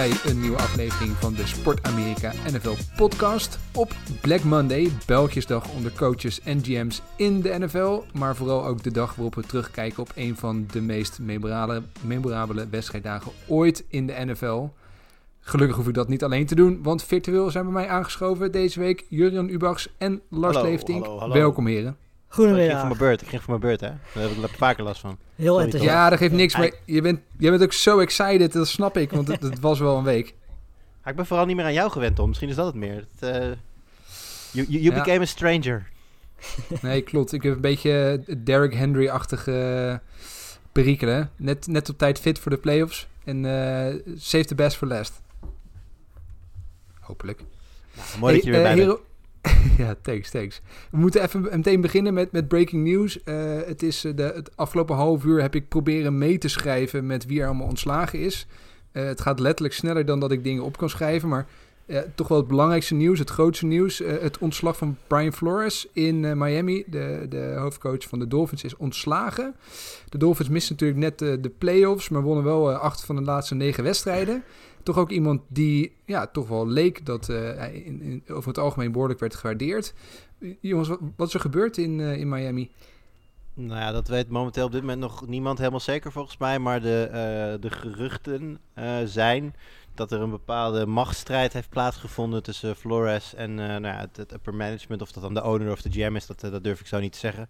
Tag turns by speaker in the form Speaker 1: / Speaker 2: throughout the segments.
Speaker 1: bij een nieuwe aflevering van de Sport Amerika NFL podcast. Op Black Monday, Belgisdag onder coaches en GM's in de NFL. Maar vooral ook de dag waarop we terugkijken op een van de meest memorabele, memorabele wedstrijddagen ooit in de NFL. Gelukkig hoef ik dat niet alleen te doen, want virtueel zijn bij mij aangeschoven deze week Jurjan Ubachs en Lars
Speaker 2: Hallo,
Speaker 1: Leeftink.
Speaker 2: hallo, hallo.
Speaker 1: Welkom heren.
Speaker 2: Ik ging
Speaker 3: Goedemiddag.
Speaker 2: voor mijn beurt. Ik ging voor mijn beurt, hè. Daar heb ik vaker last van.
Speaker 3: Heel
Speaker 2: Sorry,
Speaker 3: enthousiast.
Speaker 1: Ja, dat geeft niks, maar je bent, je bent ook zo excited, dat snap ik, want het, het was wel een week.
Speaker 2: Ik ben vooral niet meer aan jou gewend, Tom. Misschien is dat het meer. Het, eh, you, you, you
Speaker 1: Ja.
Speaker 2: became a stranger.
Speaker 1: Nee, klopt. Ik heb een beetje Derrick Henry-achtige perikelen. Net, net op tijd fit voor de playoffs. En eh save the best for last. Hopelijk.
Speaker 2: Mooi dat je er weer
Speaker 1: Hey,
Speaker 2: bij
Speaker 1: eh, ja, thanks, thanks. We moeten even meteen beginnen met, met breaking news. Eh, het, is, eh, de, het afgelopen half uur heb ik proberen mee te schrijven met wie er allemaal ontslagen is. Eh, het gaat letterlijk sneller dan dat ik dingen op kan schrijven. Maar toch wel het belangrijkste nieuws, het grootste nieuws. het ontslag van Brian Flores in Miami. De, de hoofdcoach van de Dolphins is ontslagen. De Dolphins misten natuurlijk net de, playoffs, maar wonnen wel acht van de laatste negen wedstrijden. Toch ook iemand die ja, toch wel leek dat eh, in, in, over het algemeen behoorlijk werd gewaardeerd. Jongens, wat, wat is er gebeurd in, eh, in Miami?
Speaker 2: Nou ja, dat weet momenteel op dit moment nog niemand helemaal zeker volgens mij. Maar de, eh, de geruchten zijn dat er een bepaalde machtsstrijd heeft plaatsgevonden tussen Flores en nou ja, het, het upper management. Of dat dan de owner of de GM is, dat, dat durf ik zo niet te zeggen.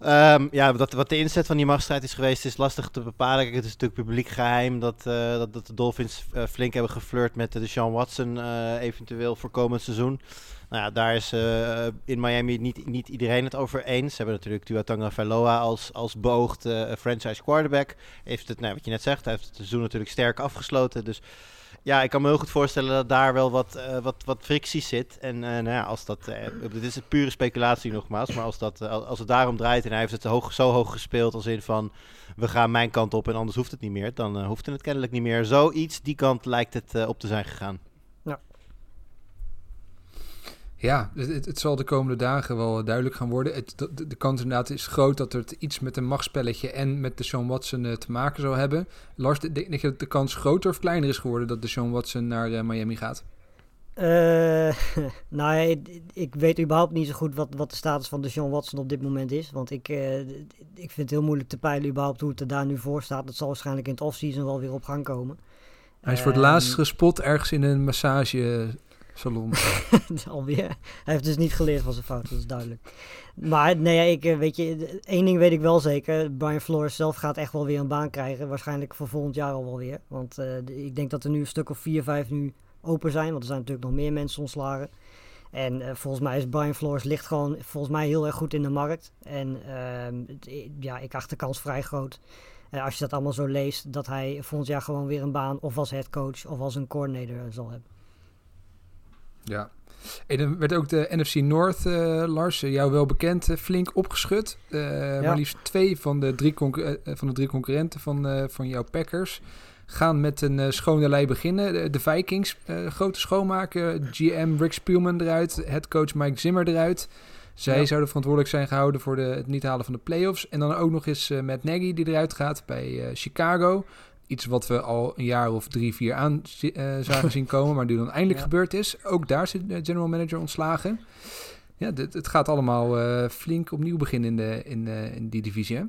Speaker 2: Ehm, ja, wat de inzet van die machtsstrijd is geweest, is lastig te bepalen. Het is natuurlijk publiek geheim dat, eh, dat, de Dolphins eh, flink hebben geflirt met de Sean Watson eh, eventueel voor komend seizoen. Nou ja, daar is eh, in Miami niet, niet iedereen het over eens. Ze hebben natuurlijk Tua Tagovailoa als, als beoogd eh, franchise quarterback. Heeft het, nou, wat je net zegt, heeft het seizoen natuurlijk sterk afgesloten. Dus ja, ik kan me heel goed voorstellen dat daar wel wat, eh, wat, wat frictie zit. En eh, nou ja, als dat, eh, dit is een pure speculatie nogmaals, maar als, dat, als het daarom draait en hij heeft het hoog, zo hoog gespeeld als in van we gaan mijn kant op en anders hoeft het niet meer, dan hoeft het kennelijk niet meer. Zoiets, die kant lijkt het op te zijn gegaan.
Speaker 1: Ja, het, het- zal de komende dagen wel duidelijk gaan worden. Het, de, de kans inderdaad is groot dat het iets met een machtspelletje en met de Sean Watson eh, te maken zou hebben. Lars, denk je dat de kans groter of kleiner is geworden dat de Sean Watson naar eh, Miami gaat?
Speaker 3: Eh, nou, ja, ik, ik weet überhaupt niet zo goed wat, wat de status van de Sean Watson op dit moment is. Want ik, ik vind het heel moeilijk te peilen überhaupt hoe het er daar nu voor staat. Dat zal waarschijnlijk in het offseason wel weer op gang komen.
Speaker 1: Hij is voor het
Speaker 3: Ehm,
Speaker 1: laatst gespot ergens in een massagesalon.
Speaker 3: Alweer. Hij heeft dus niet geleerd van zijn fout, dat is duidelijk. Maar nee, ik, eh, weet je, één ding weet ik wel zeker. Brian Flores zelf gaat echt wel weer een baan krijgen. Waarschijnlijk voor volgend jaar al wel weer. Want eh, ik denk dat er nu een stuk of vier, vijf nu open zijn. Want er zijn natuurlijk nog meer mensen ontslagen. En eh, volgens mij is Brian Flores ligt gewoon volgens mij heel erg goed in de markt. En ehm, ja, ik acht de kans vrij groot. als je dat allemaal zo leest, dat hij volgend jaar gewoon weer een baan of als headcoach of als een coordinator zal hebben.
Speaker 1: Ja. En dan werd ook de NFC North, eh, Lars, eh, jou wel bekend, eh, flink opgeschud. Maar liefst twee van de drie, van de drie concurrenten van, van jouw Packers gaan met een schone lei beginnen. De, de Vikings, grote schoonmaken. GM Rick Spielman eruit, headcoach Mike Zimmer eruit. Zij
Speaker 3: Ja.
Speaker 1: zouden verantwoordelijk zijn gehouden voor de, het niet halen van de playoffs. En dan ook nog eens eh Matt Nagy die eruit gaat bij Chicago. Iets wat we al een jaar of drie, vier aan eh, zagen zien komen, maar die dan eindelijk
Speaker 3: Ja.
Speaker 1: gebeurd is. Ook daar zit de general manager ontslagen. Ja, dit, het gaat allemaal eh, flink opnieuw beginnen in, de, in, in die divisie. Hè?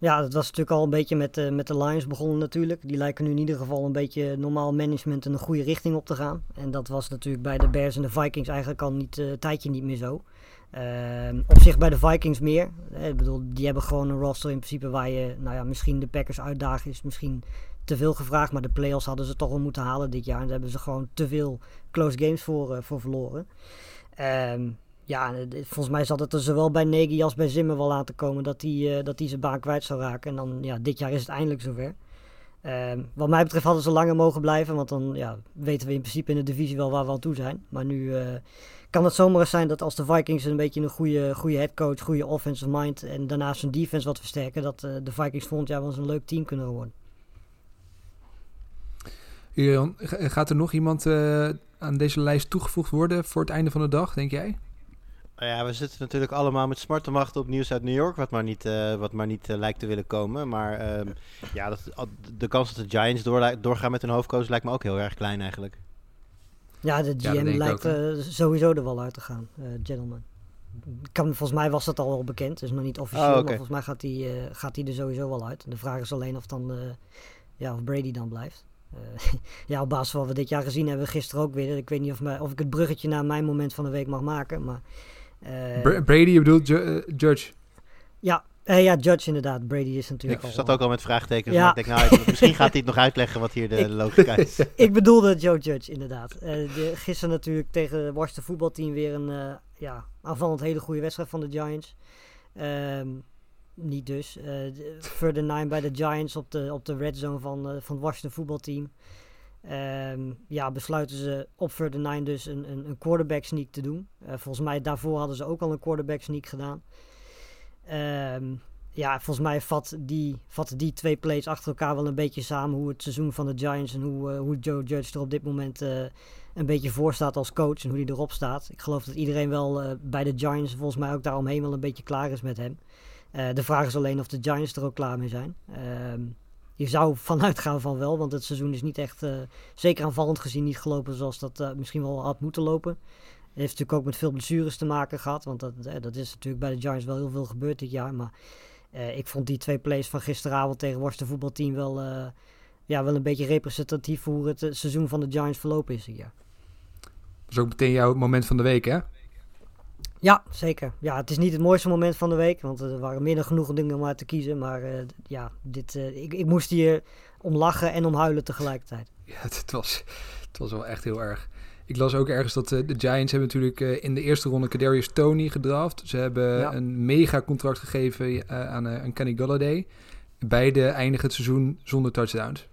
Speaker 3: Ja, dat was natuurlijk al een beetje met, eh, met de Lions begonnen natuurlijk. Die lijken nu in ieder geval een beetje normaal management in een goede richting op te gaan. En dat was natuurlijk bij de Bears en de Vikings eigenlijk al niet, een tijdje niet meer zo. Ehm, op zich bij de Vikings meer. Eh, ik bedoel, die hebben gewoon een roster in principe waar je, nou ja, misschien de Packers uitdagen is misschien te veel gevraagd. Maar de playoffs hadden ze toch wel moeten halen dit jaar. En daar hebben ze gewoon te veel close games voor, eh, voor verloren. Ehm, Ja, en, eh, volgens mij zat het er zowel bij Nagy als bij Zimmer wel aan te komen dat hij dat hij zijn baan kwijt zou raken. En dan, ja, dit jaar is het eindelijk zover. Ehm, wat mij betreft hadden ze langer mogen blijven, want dan ja, weten we in principe in de divisie wel waar we aan toe zijn. Maar nu eh, kan het zomaar eens zijn dat als de Vikings een beetje een goede, goede headcoach, goede offensive mind en daarnaast hun defense wat versterken, dat de Vikings volgend jaar wel eens een leuk team kunnen worden.
Speaker 1: Gaat er nog iemand uh, aan deze lijst toegevoegd worden voor het einde van de dag, denk jij?
Speaker 2: Nou ja, we zitten natuurlijk allemaal met smart te wachten op nieuws uit New York, wat maar niet, uh, wat maar niet uh, lijkt te willen komen. Maar um, ja, dat, de kans dat de Giants door, doorgaan met hun hoofdcoach lijkt me ook heel erg klein eigenlijk.
Speaker 3: Ja, de GM ja, lijkt uh, sowieso er wel uit te gaan, gentleman. Kan, volgens mij was dat al wel bekend, dus nog niet officieel, oh, okay. maar volgens mij gaat hij gaat er sowieso wel uit. De vraag is alleen of, dan, ja, of Brady dan blijft. ja, op basis van wat we dit jaar gezien hebben, gisteren ook weer. Ik weet niet of, mij, of ik het bruggetje naar mijn moment van de week mag maken, maar...
Speaker 1: Uh, Brady, je bedoelt uh, Judge?
Speaker 3: Ja, uh, ja, Judge inderdaad. Brady is natuurlijk
Speaker 2: Ik zat ook al met vraagtekens, ja. maar ik denk, nou, misschien gaat hij het nog uitleggen wat hier de ik, logica is.
Speaker 3: ik bedoelde Joe Judge, inderdaad. De, gisteren natuurlijk tegen het Washington voetbalteam weer een ja, aanvallend hele goede wedstrijd van de Giants. Um, niet dus. Uh, further nine bij de Giants op de, op de red zone van, uh, van het Washington voetbalteam. Um, ja, besluiten ze op Further Nine dus een, een, een quarterback sneak te doen. Uh, volgens mij daarvoor hadden ze ook al een quarterback sneak gedaan. Um, ja, volgens mij vat die, vatten die twee plays achter elkaar wel een beetje samen hoe het seizoen van de Giants en hoe, hoe Joe Judge er op dit moment een beetje voor staat als coach en hoe hij erop staat. Ik geloof dat iedereen wel bij de Giants volgens mij ook daaromheen wel een beetje klaar is met hem. De vraag is alleen of de Giants er ook klaar mee zijn. Ehm, je zou vanuit gaan van wel, want het seizoen is niet echt, uh, zeker aanvallend gezien, niet gelopen zoals dat uh, misschien wel had moeten lopen. Het heeft natuurlijk ook met veel blessures te maken gehad, want dat, dat is natuurlijk bij de Giants wel heel veel gebeurd dit jaar. Maar ik vond die twee plays van gisteravond tegen Washington voetbalteam wel, ja, wel een beetje representatief voor hoe het seizoen van de Giants verlopen is dit jaar.
Speaker 1: Dat is ook meteen jouw moment van de week, hè?
Speaker 3: Ja, zeker. Ja, het is niet het mooiste moment van de week, want er waren meer dan genoeg dingen om uit te kiezen. Maar uh, ja, dit, uh, ik, ik moest hier om lachen en om huilen tegelijkertijd.
Speaker 1: Ja, het, was, het was wel echt heel erg. Ik las ook ergens dat uh, de Giants hebben natuurlijk in de eerste ronde Kadarius Tony gedraft. Ze hebben ja. een mega contract gegeven aan, aan Kenny Galladay. Beide eindigen het seizoen zonder touchdowns.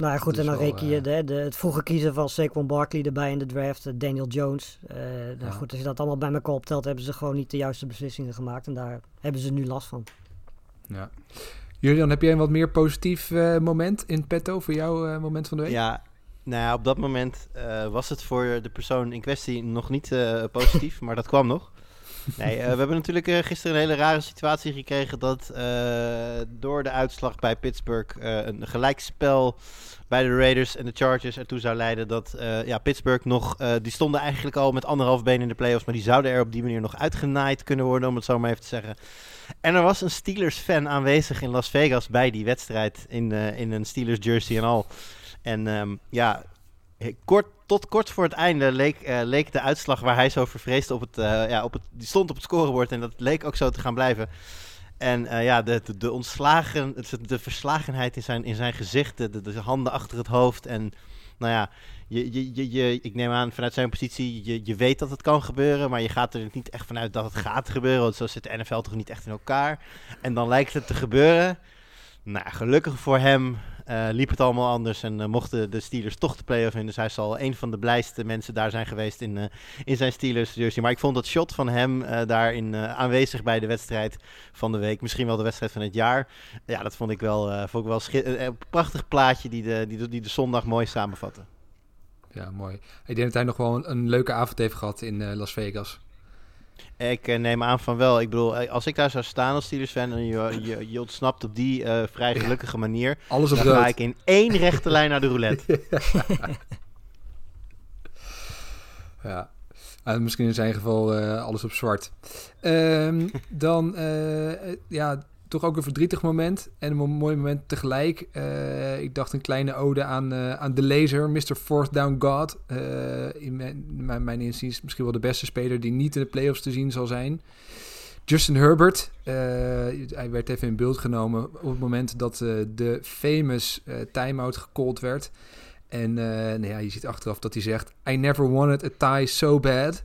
Speaker 3: Nou ja, goed, en dan reken je de, de, het vroege kiezen van Saquon Barkley erbij in de draft, Daniel Jones. Uh, nou goed, als je dat allemaal bij elkaar optelt, hebben ze gewoon niet de juiste beslissingen gemaakt. En daar hebben ze nu last van.
Speaker 1: Ja. Julian, heb jij een wat meer positief uh, moment in petto voor jouw uh, moment van de week?
Speaker 2: Ja, nou ja, op dat moment was het voor de persoon in kwestie nog niet positief, maar dat kwam nog. Nee, we hebben natuurlijk gisteren een hele rare situatie gekregen dat door de uitslag bij Pittsburgh een gelijkspel bij de Raiders en de Chargers ertoe zou leiden dat ja, Pittsburgh nog... Die stonden eigenlijk al met anderhalf been in de playoffs... maar die zouden er op die manier nog uitgenaaid kunnen worden, om het zo maar even te zeggen. En er was een Steelers-fan aanwezig in Las Vegas bij die wedstrijd... in, in een Steelers-jersey en al. En um, ja, kort, tot kort voor het einde leek, leek de uitslag waar hij zo vervreesd op het... ja, op het die stond op het scorebord en dat leek ook zo te gaan blijven... En uh, ja, de, de, ontslagen, de verslagenheid in zijn, in zijn gezicht, de, de, handen achter het hoofd. En nou ja, je, je, je, ik neem aan vanuit zijn positie, je, je weet dat het kan gebeuren, maar je gaat er niet echt vanuit dat het gaat gebeuren. Want zo zit de NFL toch niet echt in elkaar. En dan lijkt het te gebeuren. Nou, gelukkig voor hem uh, liep het allemaal anders en uh, mochten de Steelers toch de play-off in. Dus hij zal een van de blijste mensen daar zijn geweest in, uh, in zijn Steelers jersey. Maar ik vond dat shot van hem daarin aanwezig bij de wedstrijd van de week. Misschien wel de wedstrijd van het jaar. Ja, dat vond ik wel, vond ik wel een prachtig plaatje die de, die, die de zondag mooi samenvatte.
Speaker 1: Ja, mooi. Ik denk dat hij nog wel een, een leuke avond heeft gehad in Las Vegas.
Speaker 2: Ik uh, neem aan van wel. Ik bedoel, eh, als ik daar zou staan als Steelers fan en je, je, je ontsnapt op die uh, vrij gelukkige manier,
Speaker 1: Alles op
Speaker 2: dan ga ik in één rechte lijn naar de roulette.
Speaker 1: ja. Uh, misschien in zijn geval alles op zwart. Um, dan, ja, toch ook een verdrietig moment en een mooi moment tegelijk. Uh, ik dacht een kleine ode aan, uh, aan de laser, Mr. Fourth Down God. Uh, in mijn, mijn, mijn inziens misschien wel de beste speler die niet in de playoffs te zien zal zijn. Justin Herbert, hij werd even in beeld genomen op het moment dat de famous timeout gecalled werd. En nou ja, je ziet achteraf dat hij zegt, I never wanted a tie so bad.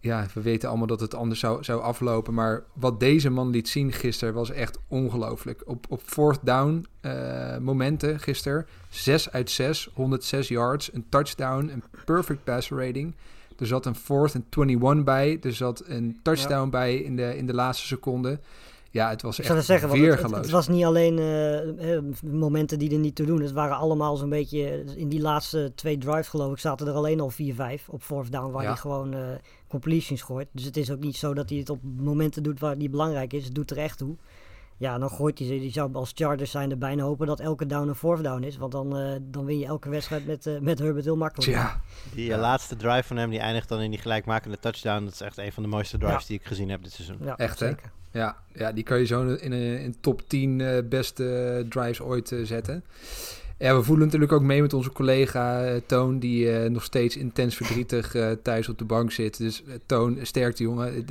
Speaker 1: Ja, we weten allemaal dat het anders zou, zou aflopen. Maar wat deze man liet zien gisteren was echt ongelooflijk. Op, op fourth down uh, momenten gisteren. 6 uit 6, 106 yards, een touchdown, een perfect pass rating. Er zat een fourth en 21 bij. Er zat een touchdown ja. bij in de, in de laatste seconde. Ja, het was echt
Speaker 3: zeggen, het, het, het, was niet alleen uh, momenten die er niet te doen. Het waren allemaal zo'n beetje... In die laatste twee drives geloof ik zaten er alleen al 4-5 op fourth down. Waar ja. hij gewoon uh, completions gooit. Dus het is ook niet zo dat hij het op momenten doet waar die belangrijk is. Het doet er echt toe. Ja, dan gooit hij ze. Die zou als Chargers zijn er bijna hopen dat elke down een fourth down is. Want dan, uh, dan win je elke wedstrijd met, uh, met Herbert heel makkelijk.
Speaker 2: Ja. Die laatste drive van hem die eindigt dan in die gelijkmakende touchdown. Dat is echt een van de mooiste drives ja. die ik gezien heb dit seizoen.
Speaker 1: Ja, echt zeker. Hè? Ja, ja, die kan je zo in een, in top 10 uh, beste drives ooit zetten. Ja, we voelen natuurlijk ook mee met onze collega uh, Toon, die uh, nog steeds intens verdrietig uh, thuis op de bank zit. Dus Toon, sterkte jongen.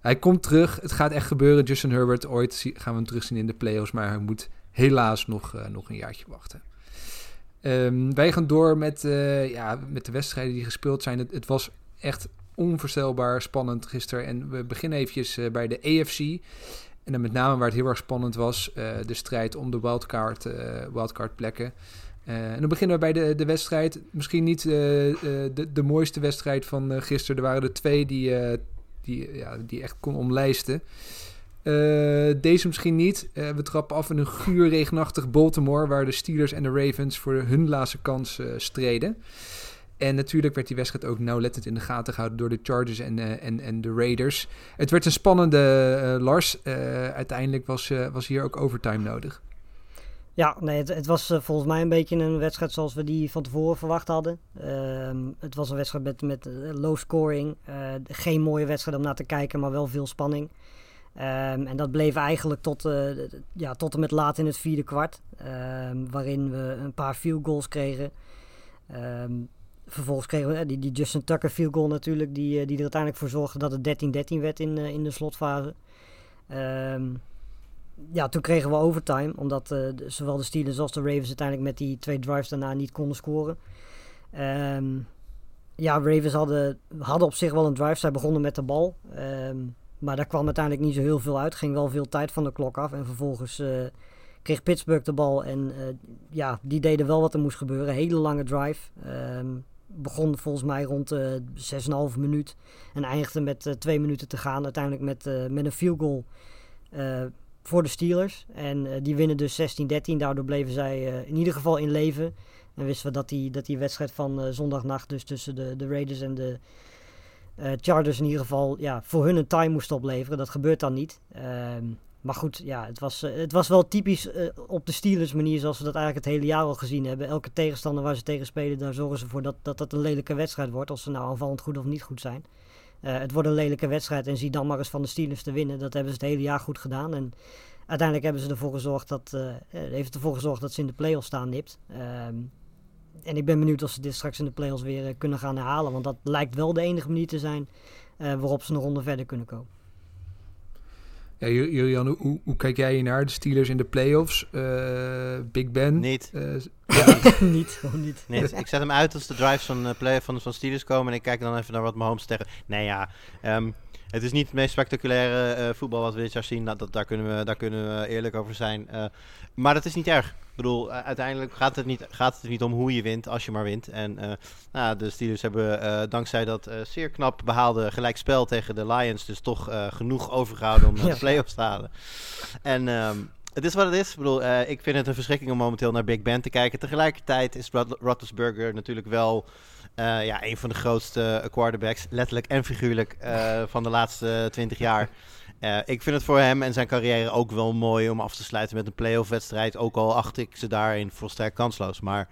Speaker 1: Hij komt terug. Het gaat echt gebeuren. Justin Herbert, ooit gaan we hem terugzien in de playoffs. Maar hij moet helaas nog, nog een jaartje wachten. Um, wij gaan door met, ja, met de wedstrijden die gespeeld zijn. Het, het, was echt onvoorstelbaar spannend gisteren. En we beginnen eventjes bij de AFC. En dan met name waar het heel erg spannend was, uh, de strijd om de wildcard, uh, wildcard plekken. Uh, en dan beginnen we bij de, de wedstrijd. Misschien niet de, de mooiste wedstrijd van gisteren. Er waren er twee die, die, ja, die echt kon omlijsten. deze misschien niet. we trappen af in een guur regenachtig Baltimore... waar de Steelers en de Ravens voor hun laatste kans streden. En natuurlijk werd die wedstrijd ook nauwlettend in de gaten gehouden door de Chargers en, uh, en, en de Raiders. Het werd een spannende uh, Lars. Uh, uiteindelijk was, was hier ook overtime nodig.
Speaker 3: Ja, nee, het, het was volgens mij een beetje een wedstrijd zoals we die van tevoren verwacht hadden. Ehm, het was een wedstrijd met, met low scoring. geen mooie wedstrijd om naar te kijken, maar wel veel spanning. Um, en dat bleef eigenlijk tot, ja, tot en met laat in het vierde kwart. Um, waarin we een paar field goals kregen. Um, vervolgens kregen we die, die Justin Tucker field goal natuurlijk, die, die er uiteindelijk voor zorgde dat het 13-13 werd in, in de slotfase. Um, ja, toen kregen we overtime, omdat de, zowel de Steelers als de Ravens uiteindelijk met die twee drives daarna niet konden scoren. Um, ja, Ravens hadden, hadden op zich wel een drive, zij begonnen met de bal. Um, maar daar kwam uiteindelijk niet zo heel veel uit, ging wel veel tijd van de klok af. En vervolgens kreeg Pittsburgh de bal en ja, die deden wel wat er moest gebeuren. Hele lange drive. Begon volgens mij rond de uh, 6,5 minuut. En eindigde met uh, twee minuten te gaan. Uiteindelijk met, uh, met een field goal voor de Steelers. En die winnen dus 16-13. Daardoor bleven zij in ieder geval in leven. En wisten we dat die, dat die wedstrijd van zondagnacht dus tussen de, de Raiders en de Chargers in ieder geval ja, voor hun een time moest opleveren. Dat gebeurt dan niet. Ehm, maar goed, ja, het was, het was wel typisch uh, op de Steelers manier zoals we dat eigenlijk het hele jaar al gezien hebben. Elke tegenstander waar ze tegen spelen, daar zorgen ze voor dat dat, dat een lelijke wedstrijd wordt. Of ze nou aanvallend goed of niet goed zijn. Uh, het wordt een lelijke wedstrijd en zie dan maar eens van de Steelers te winnen. Dat hebben ze het hele jaar goed gedaan. En uiteindelijk hebben ze ervoor gezorgd dat, heeft ervoor gezorgd dat ze in de playoffs staan nipt. Um, en ik ben benieuwd of ze dit straks in de playoffs weer kunnen gaan herhalen. Want dat lijkt wel de enige manier te zijn waarop ze een ronde verder kunnen komen.
Speaker 1: Ja, Julian, hoe, hoe, kijk jij naar de Steelers in de playoffs? Uh, Big Ben?
Speaker 2: Niet.
Speaker 1: Uh,
Speaker 3: ja. niet, gewoon niet.
Speaker 2: Ik zet hem uit als de drives van, uh, play van, van Steelers komen en ik kijk dan even naar wat Mahomes tegen. Nee ja, um, het is niet het meest spectaculaire voetbal wat we dit jaar zien. Dat, dat, daar, kunnen we, daar kunnen we eerlijk over zijn. maar dat is niet erg. Ik bedoel, uiteindelijk gaat het, niet, gaat het niet om hoe je wint, als je maar wint. En uh, nou, de Steelers hebben uh, dankzij dat uh, zeer knap behaalde gelijkspel tegen de Lions... dus toch genoeg overgehouden om ja. de playoffs te halen. En um, het is wat het is. Ik bedoel, ik vind het een verschrikking om momenteel naar Big Ben te kijken. Tegelijkertijd is Rot Roethlisberger natuurlijk wel... ja, een van de grootste quarterbacks, letterlijk en figuurlijk, van de laatste twintig jaar... Uh, ik vind het voor hem en zijn carrière ook wel mooi om af te sluiten met een playoff wedstrijd. Ook al acht ik ze daarin volstrekt kansloos. Maar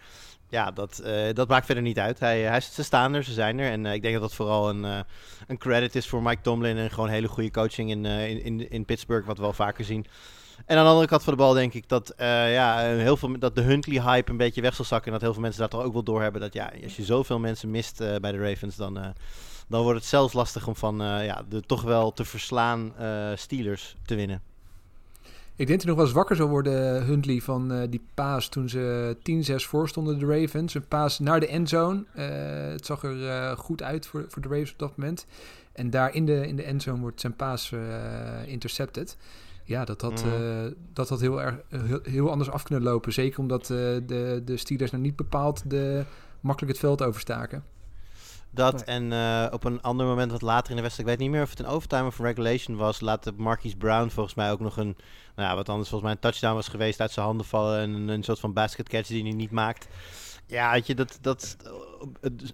Speaker 2: ja, dat, dat maakt verder niet uit. Hij, hij, ze staan er, ze zijn er. En ik denk dat dat vooral een, een credit is voor Mike Tomlin. En gewoon hele goede coaching in, in, in, in Pittsburgh, wat we wel vaker zien. En aan de andere kant van de bal denk ik dat, ja, heel veel, dat de Huntley-hype een beetje weg zal zakken. En dat heel veel mensen dat toch ook wel doorhebben. Dat ja, als je zoveel mensen mist bij de Ravens, dan dan wordt het zelfs lastig om van ja, de toch wel te verslaan Steelers te winnen.
Speaker 1: Ik denk dat hij nog wel eens wakker zou worden, Huntley, van die paas toen ze 10-6 voor stonden, de Ravens. Een paas naar de endzone. het zag er goed uit voor, voor de Ravens op dat moment. En daar in de, in de endzone wordt zijn paas eh, intercepted. Ja, dat had, eh, dat had heel, erg, heel, heel anders af kunnen lopen. Zeker omdat eh, de, de Steelers nou niet bepaald de, makkelijk het veld overstaken.
Speaker 2: Dat
Speaker 3: Nee.
Speaker 2: en eh, op een ander moment wat later in de wedstrijd, ik weet niet meer of het een overtime of een regulation was, laat de Marquise Brown volgens mij ook nog een, nou ja, wat anders volgens mij een touchdown was geweest, uit zijn handen vallen en een, een soort van basket catch die hij niet maakt. Ja, weet je, dat, dat,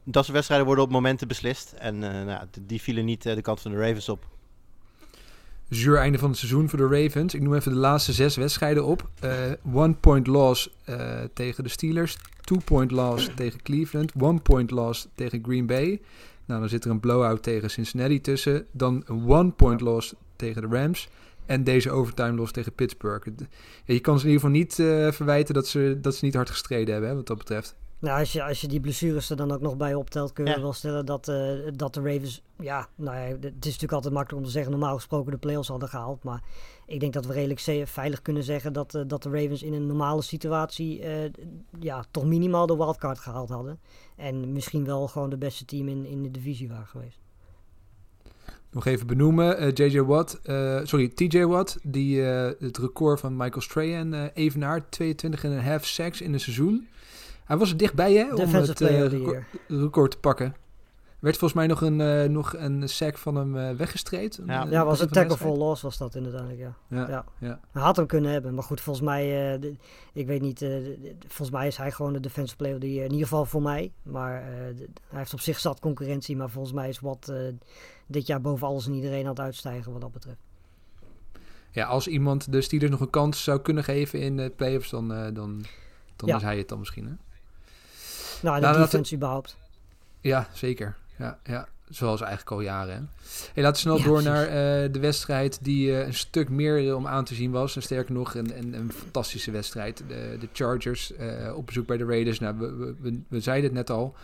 Speaker 2: dat soort wedstrijden worden op momenten beslist. En eh, nou, die vielen niet eh, de kant van de Ravens op.
Speaker 1: Zuur einde van het seizoen voor de Ravens. Ik noem even de laatste zes wedstrijden op. Eh, one point loss eh, tegen de Steelers. Two point loss tegen Cleveland. One point loss tegen Green Bay. Nou, dan zit er een blowout tegen Cincinnati tussen. Dan een one point loss tegen de Rams. En deze overtime loss tegen Pittsburgh. Ja, je kan ze in ieder geval niet eh, verwijten dat ze, dat ze niet hard gestreden hebben, hè, wat dat betreft.
Speaker 3: Nou, als je, als je die blessures er dan ook nog bij optelt, kun je
Speaker 2: Ja.
Speaker 3: wel stellen dat, eh, dat de Ravens, ja, nou ja, het is natuurlijk altijd makkelijk om te zeggen, normaal gesproken de playoffs hadden gehaald. Maar ik denk dat we redelijk veilig kunnen zeggen dat, eh, dat de Ravens in een normale situatie, eh, ja, toch minimaal de wildcard gehaald hadden. En misschien wel gewoon de beste team in, in de divisie waren geweest.
Speaker 1: Nog even benoemen, eh, JJ Watt, eh, sorry, TJ Watt, die eh, het record van Michael Strahan eh evenaart, 22,5 sacks in een seizoen. Hij was er dichtbij hè, om het eh, record, te pakken. Werd volgens mij nog een, eh, nog een sack van hem eh, weggestreed.
Speaker 2: Ja.
Speaker 1: Een-
Speaker 3: Ja, was een tackle for loss was dat inderdaad, ja.
Speaker 1: Ja,
Speaker 3: Ja.
Speaker 1: ja.
Speaker 3: Hij had hem kunnen hebben, maar goed, volgens mij, eh, de- ik weet niet, eh, volgens mij is hij gewoon de defensive player year. In ieder geval voor mij, maar eh, de- hij heeft op zich zat concurrentie, maar volgens mij is wat eh, dit jaar boven alles en iedereen aan het uitstijgen wat dat betreft.
Speaker 1: ja, als iemand de Steelers nog een kans zou kunnen geven in de playoffs, dan, eh, dan, dan
Speaker 3: Ja.
Speaker 1: is hij het dan misschien. Hè?
Speaker 3: Nou, en
Speaker 1: Nou,
Speaker 3: de
Speaker 1: dat-
Speaker 3: defense überhaupt.
Speaker 1: Ja, zeker. Ja, ja. Zoals eigenlijk al jaren. Hè? Hey, laten we snel
Speaker 3: Ja,
Speaker 1: door
Speaker 3: precies.
Speaker 1: naar eh, de wedstrijd die eh, een stuk meer eh, om aan te zien was. En sterker nog, een, een, een fantastische wedstrijd. De, de Chargers op bezoek bij de Raiders. Nou, we, we, we, zeiden het net al.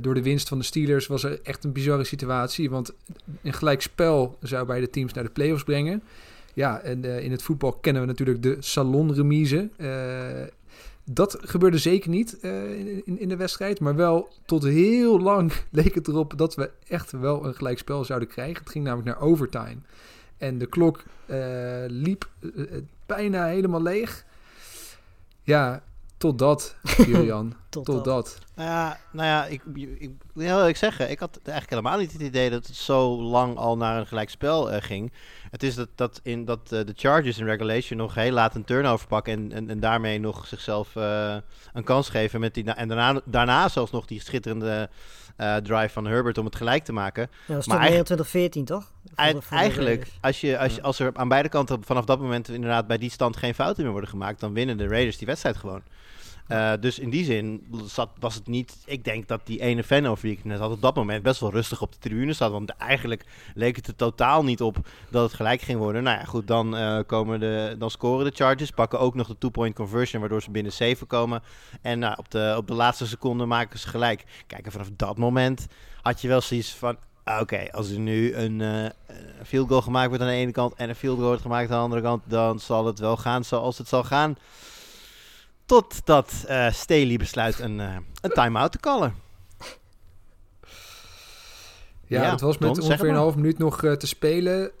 Speaker 1: Door de winst van de Steelers was er echt een bizarre situatie. Want een gelijk spel zou bij de teams naar de playoffs brengen. Ja, en in het voetbal kennen we natuurlijk de salonremise. Dat gebeurde zeker niet eh, in, in de wedstrijd. Maar wel tot heel lang leek het erop dat we echt wel een gelijkspel zouden krijgen. Het ging namelijk naar overtime. En de klok eh, liep eh, bijna helemaal leeg. Ja, totdat, Julian.
Speaker 3: Tot
Speaker 1: tot dat.
Speaker 2: Nou ja, nou ja ik, ik, ik wil heel eerlijk zeggen, ik had eigenlijk helemaal niet het idee dat het zo lang al naar een gelijkspel eh ging. Het is dat, dat, in, dat eh, de Chargers in regulation nog heel laat een turnover pakken en, en, en daarmee nog zichzelf eh, een kans geven. Met die, en daarna, daarna zelfs nog die schitterende eh, drive van Herbert om het gelijk te maken.
Speaker 3: Ja, dat 29-14, toch? Voor de-
Speaker 2: Eigen-
Speaker 3: voor de
Speaker 2: eigenlijk, als, je, als, je, als er aan beide kanten vanaf dat moment inderdaad bij die stand geen fouten meer worden gemaakt, dan winnen de Raiders die wedstrijd gewoon. Eh, dus in die zin zat, was het niet. Ik denk dat die ene fan over wie ik net had op dat moment best wel rustig op de tribune zat. Want eigenlijk leek het er totaal niet op dat het gelijk ging worden. Nou ja, goed, dan, eh, komen de, dan scoren de Chargers. Pakken ook nog de two-point conversion, waardoor ze binnen 7 komen. En nou, op, de, op de laatste seconde maken ze gelijk. Kijk, vanaf dat moment had je wel zoiets van. Oké, als er nu een eh, een field goal gemaakt wordt aan de ene kant en een field goal wordt gemaakt aan de andere kant, dan zal het wel gaan zoals het zal gaan. Totdat eh Staley besluit een, eh, een time-out te callen.
Speaker 1: Ja,
Speaker 2: Ja,
Speaker 1: het was met ongeveer een half minuut nog eh, te spelen. Eh,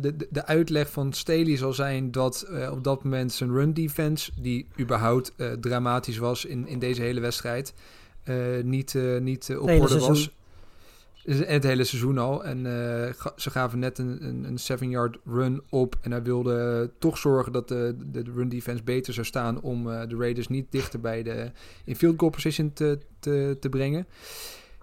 Speaker 1: de, de, de uitleg van Staley zal zijn dat eh, op dat moment zijn run defense, die überhaupt eh, dramatisch was in, in deze hele wedstrijd, eh, niet, eh, niet op orde was. Het hele seizoen al. En eh, ze gaven net een, een, een seven-yard run op. En hij wilde toch zorgen dat de, de, run defense beter zou staan. Om eh, de Raiders niet dichter bij de in field goal position te, te, te brengen.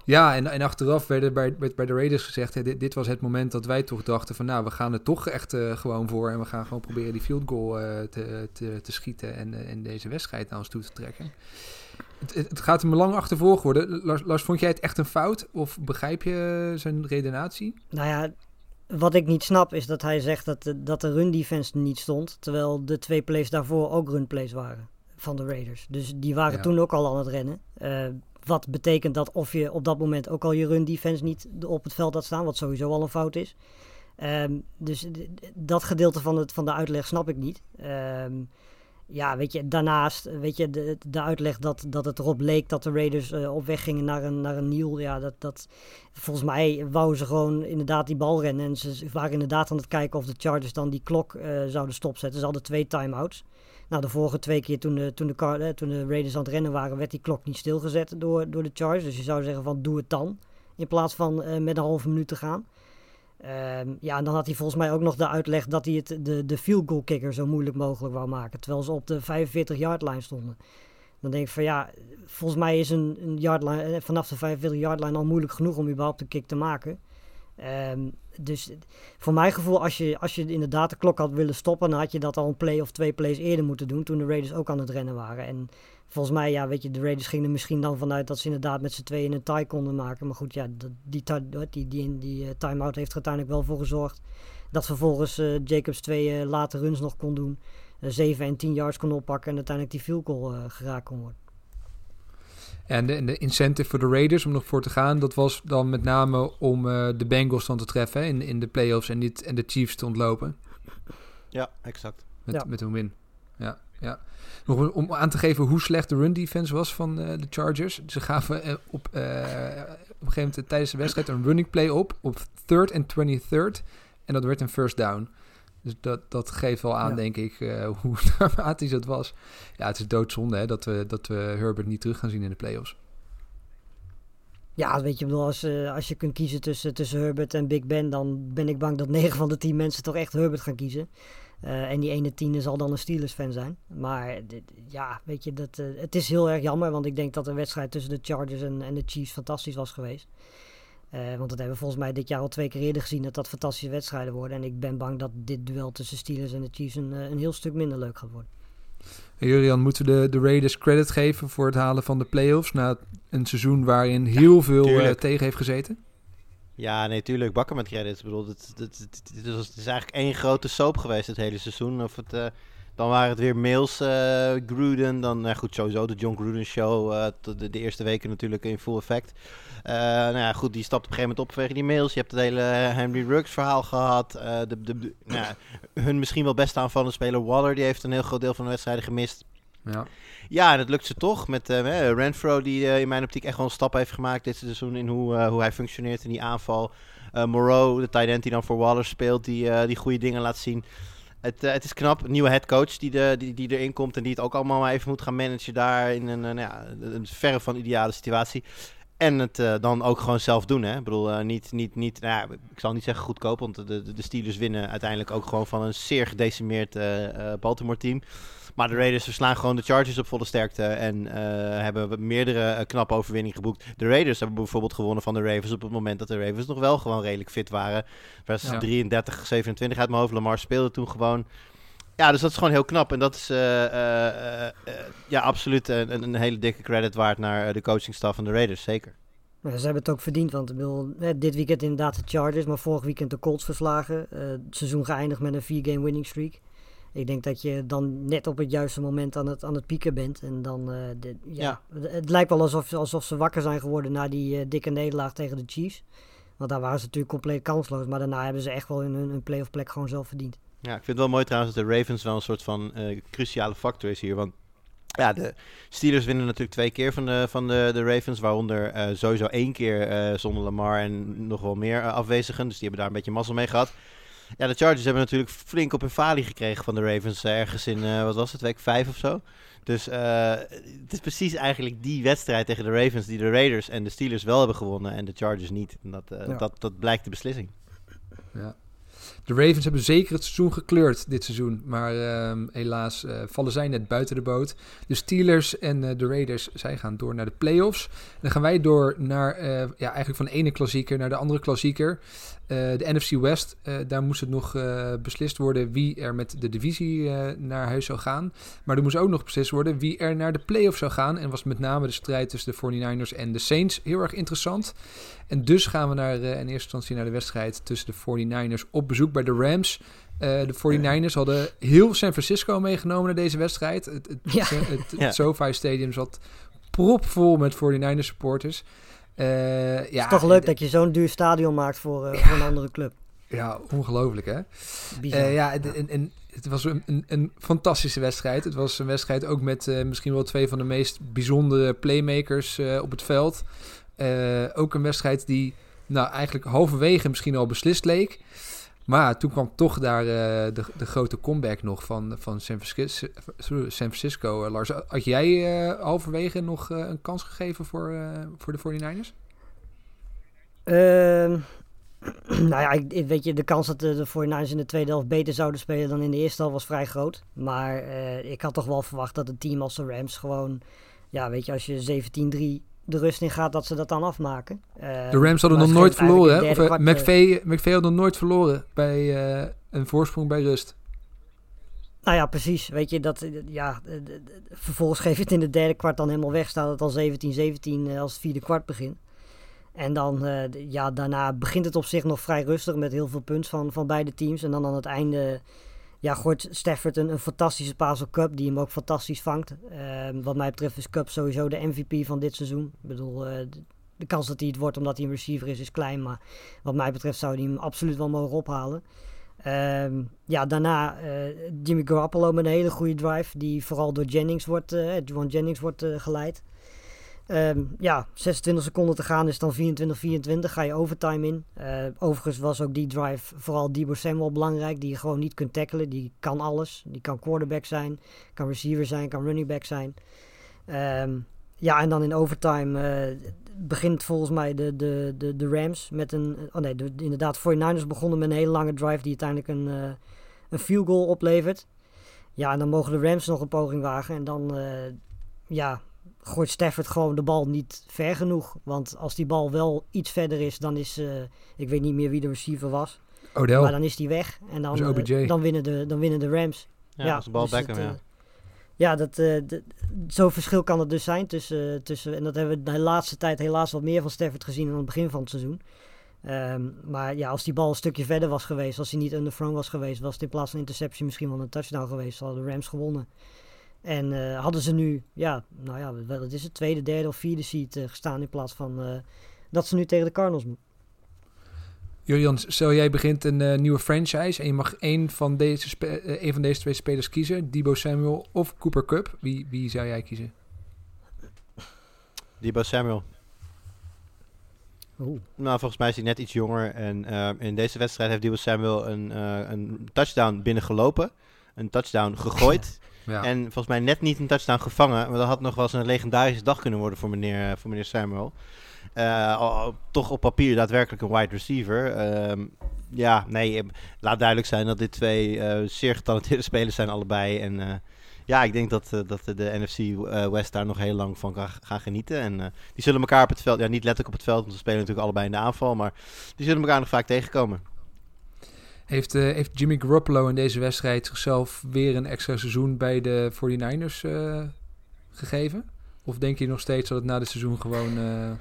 Speaker 1: Ja, en, en achteraf werd er bij, bij, de Raiders gezegd: hè, dit, dit was het moment dat wij toch dachten: van nou, we gaan er toch echt eh, gewoon voor. En we gaan gewoon proberen die field goal te, te, te schieten. En, en deze wedstrijd naar ons toe te trekken. Het, gaat hem lang achtervolgen worden. Lars, Lars, vond jij het echt een fout? Of begrijp je zijn redenatie?
Speaker 3: Nou ja, wat ik niet snap is dat hij zegt dat de, dat de run defense niet stond. Terwijl de twee plays daarvoor ook run plays waren van de Raiders. Dus die waren
Speaker 1: Ja.
Speaker 3: toen ook al aan het rennen. Eh, wat betekent dat of je op dat moment ook al je run defense niet op het veld had staan. Wat sowieso al een fout is. Ehm, dus dat gedeelte van, het, van de uitleg snap ik niet. Ehm, ja, weet je, daarnaast, weet je, de, de uitleg dat, dat het erop leek dat de Raiders uh, op weg gingen naar een, naar een Neil. Ja, dat, dat, volgens mij wouden ze gewoon inderdaad die bal rennen. En ze waren inderdaad aan het kijken of de Chargers dan die klok uh, zouden stopzetten. Ze hadden twee timeouts. Nou, de vorige twee keer toen de, toen, de eh, toen de Raiders aan het rennen waren, werd die klok niet stilgezet door, door de Chargers. Dus je zou zeggen van doe het dan. In plaats van met een halve minuut te gaan. Um, ja, en dan had hij volgens mij ook nog de uitleg dat hij het, de, de field goal kicker zo moeilijk mogelijk wou maken. Terwijl ze op de 45 yard line stonden. Dan denk ik van ja, volgens mij is een, een yardline, vanaf de 45 yard line al moeilijk genoeg om überhaupt een kick te maken. Um, dus voor mijn gevoel, als je, als je inderdaad de klok had willen stoppen, dan had je dat al een play of twee plays eerder moeten doen. Toen de Raiders ook aan het rennen waren. En volgens mij, ja, weet je, de Raiders gingen er misschien dan vanuit dat ze inderdaad met z'n tweeën een tie konden maken. Maar goed, ja, die, die, die, die, die uh, time-out heeft er uiteindelijk wel voor gezorgd dat vervolgens uh, Jacobs twee uh, late runs nog kon doen. 7 en 10 yards kon oppakken en uiteindelijk die field goal geraakt kon worden.
Speaker 1: En de, de, incentive voor de Raiders om nog voor te gaan, dat was dan met name om uh, de Bengals dan te treffen in, in de playoffs en, niet, en de Chiefs te ontlopen.
Speaker 2: Ja, exact.
Speaker 1: Met,
Speaker 3: Ja.
Speaker 1: met een win. Ja, ja. Nog om- aan te geven hoe slecht de run defense was van eh, de Chargers. Ze gaven eh, op, eh, op een gegeven moment tijdens de wedstrijd een running play op op third en 23rd. En dat werd een first down. Dus dat, dat geeft wel aan,
Speaker 3: Ja.
Speaker 1: denk ik, hoe dramatisch het was. Ja, het is doodzonde hè, dat, we, dat we Herbert niet terug gaan zien in de playoffs.
Speaker 3: Ja, weet je, bedoel, als, als je kunt kiezen tussen, tussen Herbert en Big Ben, dan ben ik bang dat 9 van de 10 mensen toch echt Herbert gaan kiezen. Eh, en die ene tiende zal dan een Steelers-fan zijn. Maar dit- ja, weet je, dat, eh, het is heel erg jammer, want ik denk dat de wedstrijd tussen de Chargers en, en de Chiefs fantastisch was geweest. Eh, want dat hebben we volgens mij dit jaar al twee keer eerder gezien, dat dat fantastische wedstrijden worden. En ik ben bang dat dit duel tussen Steelers en de Chiefs een, een heel stuk minder leuk gaat worden.
Speaker 1: En Jurian, moeten we de, de Raiders credit geven voor het halen van de playoffs na een seizoen waarin heel veel tegen heeft gezeten?
Speaker 2: Ja, nee, tuurlijk. Bakken met credits. Ik bedoel, het, het, is, eigenlijk één grote soap geweest het hele seizoen. Of het, eh, dan waren het weer mails, eh, Gruden. Dan, nou goed, sowieso de John Gruden show. eh, de, de eerste weken natuurlijk in full effect. Nou ja, goed, die stapt op een gegeven moment op vanwege die mails. Je hebt het hele Henry Ruggs verhaal gehad. Eh, de, de, de- nou hun misschien wel beste aanvallende speler Waller, die heeft een heel groot deel van de wedstrijden gemist.
Speaker 1: Ja.
Speaker 2: Ja, en het lukt ze toch met eh, Renfro, die eh, in mijn optiek echt wel een stap heeft gemaakt dit seizoen in hoe, eh, hoe hij functioneert in die aanval. Moreau, de tight end die dan voor Waller speelt, die, die goede dingen laat zien. Het, het is knap, nieuwe headcoach die, de, die, die erin komt en die het ook allemaal maar even moet gaan managen daar in een, nou ja, een verre van ideale situatie. En het dan ook gewoon zelf doen. Hè? Ik bedoel, niet, niet, niet, nou ik zal niet zeggen goedkoop, want de, de, Steelers winnen uiteindelijk ook gewoon van een zeer gedecimeerd Baltimore team. Maar de Raiders verslaan gewoon de Chargers op volle sterkte en eh, hebben meerdere eh, knappe overwinningen geboekt. De Raiders hebben bijvoorbeeld gewonnen van de Ravens op het moment dat de Ravens nog wel gewoon redelijk fit waren. Het was
Speaker 1: Ja.
Speaker 2: 33, 27 uit mijn hoofd. Lamar speelde toen gewoon. Ja, dus dat is gewoon heel knap. En dat is eh, eh, eh, eh, ja, absoluut een, een hele dikke credit waard naar de coachingstaf van de Raiders, zeker.
Speaker 3: Ze hebben het ook verdiend, want ik bedoel, dit weekend inderdaad de Chargers, maar vorig weekend de Colts verslagen. Eh, het seizoen geëindigd met een 4-game winning streak. Ik denk dat je dan net op het juiste moment aan het, aan het pieken bent. En dan, eh, de, ja, Het, het lijkt wel alsof, alsof ze wakker zijn geworden na die eh, dikke nederlaag tegen de Chiefs. Want daar waren ze natuurlijk compleet kansloos. Maar daarna hebben ze echt wel hun, hun playoff plek gewoon zelf verdiend.
Speaker 2: Ja, ik vind het wel mooi trouwens dat de Ravens wel een soort van eh, cruciale factor is hier. Want ja, de Steelers winnen natuurlijk twee keer van de, van de, de Ravens. Waaronder sowieso één keer zonder Lamar en nog wel meer afwezigen. Dus die hebben daar een beetje mazzel mee gehad. Ja, de Chargers hebben natuurlijk flink op hun falie gekregen van de Ravens. eh, ergens in, eh, wat was het, week vijf of zo. Dus eh, het is precies eigenlijk die wedstrijd tegen de Ravens die de Raiders en de Steelers wel hebben gewonnen en de Chargers niet. En dat,
Speaker 3: Ja.
Speaker 2: dat, dat blijkt de beslissing.
Speaker 1: Ja. De Ravens hebben zeker het seizoen gekleurd dit seizoen. Maar ehm, helaas vallen zij net buiten de boot. De Steelers en de Raiders, zij gaan door naar de playoffs. En dan gaan wij door naar, ja, eigenlijk van de ene klassieker naar de andere klassieker. Eh, de NFC West, eh, daar moest het nog eh, beslist worden wie er met de divisie naar huis zou gaan. Maar er moest ook nog beslist worden wie er naar de playoffs zou gaan. En was met name de strijd tussen de 49ers en de Saints heel erg interessant. En dus gaan we naar, in eerste instantie naar de wedstrijd tussen de 49ers op bezoek bij de Rams. De 49ers hadden heel San Francisco meegenomen naar deze wedstrijd. Het, het,
Speaker 3: Ja.
Speaker 1: het, het,
Speaker 2: Ja.
Speaker 1: SoFi Stadium zat propvol met 49ers supporters. Eh, ja,
Speaker 3: Het is toch leuk dat je zo'n duur stadion maakt voor, eh, voor een andere club.
Speaker 1: Ja, ongelooflijk hè.
Speaker 3: Bizar.
Speaker 1: Eh, ja, en, en, en het was een, een, een fantastische wedstrijd. Het was een wedstrijd ook met misschien wel twee van de meest bijzondere playmakers op het veld. Ook een wedstrijd die nou, eigenlijk halverwege misschien al beslist leek. Maar toen kwam toch daar eh, de, de grote comeback nog van, van San Francisco. San Francisco. Eh, Lars, had jij eh, halverwege nog een kans gegeven voor, voor de 49ers?
Speaker 3: Ehm, nou ja, ik, weet je, de kans dat de, de 49ers in de tweede helft beter zouden spelen dan in de eerste helft was vrij groot. Maar ik had toch wel verwacht dat een team als de Rams gewoon, ja, weet je, als je 17-3 de rust in gaat, dat ze dat dan afmaken. Eh,
Speaker 1: De Rams hadden nog
Speaker 3: het
Speaker 1: nooit verloren. Hè?
Speaker 3: het
Speaker 1: Of, eh,
Speaker 3: kwart, eh,
Speaker 1: McVay, McVay had nog nooit verloren bij eh, een voorsprong bij rust.
Speaker 3: Nou ja, precies. Weet je, dat, ja, vervolgens geef je het in de derde kwart dan helemaal weg. Staat het al 17-17 eh, als het vierde kwart begint. En dan, ja, daarna begint het op zich nog vrij rustig met heel veel punten van, van beide teams. En dan aan het einde, ja, gooit Stafford een, fantastische paas Cup, die hem ook fantastisch vangt. Eh, wat mij betreft is Cup sowieso de MVP van dit seizoen. Ik bedoel, eh, de kans dat hij het wordt omdat hij een receiver is, is klein. Maar wat mij betreft zou hij hem absoluut wel mogen ophalen. Ehm, ja, daarna eh, Jimmy Garoppolo met een hele goede drive, die vooral door Jennings wordt, Juwan Jennings wordt geleid. Ehm, ja, 26 seconden te gaan is dan 24-24, ga je overtime in. Eh, overigens was ook die drive vooral Debo Samuel belangrijk, die je gewoon niet kunt tackelen. Die kan alles, die kan quarterback zijn, kan receiver zijn, kan running back zijn. Ehm, ja, en dan in overtime eh, begint volgens mij de, de, de, de Rams met een... Oh nee, de, inderdaad, 49ers begonnen met een hele lange drive die uiteindelijk een, eh, een field goal oplevert. Ja, en dan mogen de Rams nog een poging wagen. En dan, ja, gooit Stafford gewoon de bal niet ver genoeg. Want als die bal wel iets verder is, dan is... eh, ik weet niet meer wie de receiver was.
Speaker 1: Odell.
Speaker 3: Maar dan is die weg. En dan,
Speaker 1: Dat OBJ.
Speaker 3: eh, dan, winnen, de, dan winnen de Rams.
Speaker 2: Ja, als de bal
Speaker 3: dus
Speaker 2: Beckham,
Speaker 3: het,
Speaker 2: ja.
Speaker 3: eh, ja, dat, eh, d- zo'n verschil kan het dus zijn tussen, tussen... En dat hebben we de laatste tijd helaas wat meer van Stafford gezien dan aan het begin van het seizoen. Ehm, maar ja, als die bal een stukje verder was geweest, als hij niet underthrown was geweest, was het in plaats van interceptie misschien wel een touchdown geweest. Hadden de Rams gewonnen. En eh, hadden ze nu, ja, nou ja, wat is het, tweede, derde of vierde seed eh, gestaan in plaats van eh, dat ze nu tegen de Cardinals moeten.
Speaker 1: Jurjan, stel jij begint een eh, nieuwe franchise en je mag één van, deze spe- één van deze twee spelers kiezen. Debo Samuel of Cooper Cup. Wie, wie zou jij kiezen?
Speaker 2: Debo Samuel.
Speaker 3: Oeh.
Speaker 2: Nou, volgens mij is hij net iets jonger. En eh, in deze wedstrijd heeft Debo Samuel een, eh, een touchdown binnengelopen. Een touchdown gegooid.
Speaker 1: Ja.
Speaker 2: En volgens mij net niet een touchdown gevangen. Maar dat had nog wel eens een legendarische dag kunnen worden voor meneer, voor meneer Samuel. Eh, toch op papier daadwerkelijk een wide receiver. Ehm, ja, nee, eh, laat duidelijk zijn dat dit twee eh, zeer getalenteerde spelers zijn allebei. En eh, ja, ik denk dat, eh, dat de, NFC eh, West daar nog heel lang van kan gaan genieten. En eh, die zullen elkaar op het veld, ja niet letterlijk op het veld, want ze spelen natuurlijk allebei in de aanval. Maar die zullen elkaar nog vaak tegenkomen.
Speaker 1: Heeft, eh, heeft Jimmy Garoppolo in deze wedstrijd zichzelf weer een extra seizoen bij de 49ers eh, gegeven? Of denk je nog steeds dat het na dit seizoen gewoon een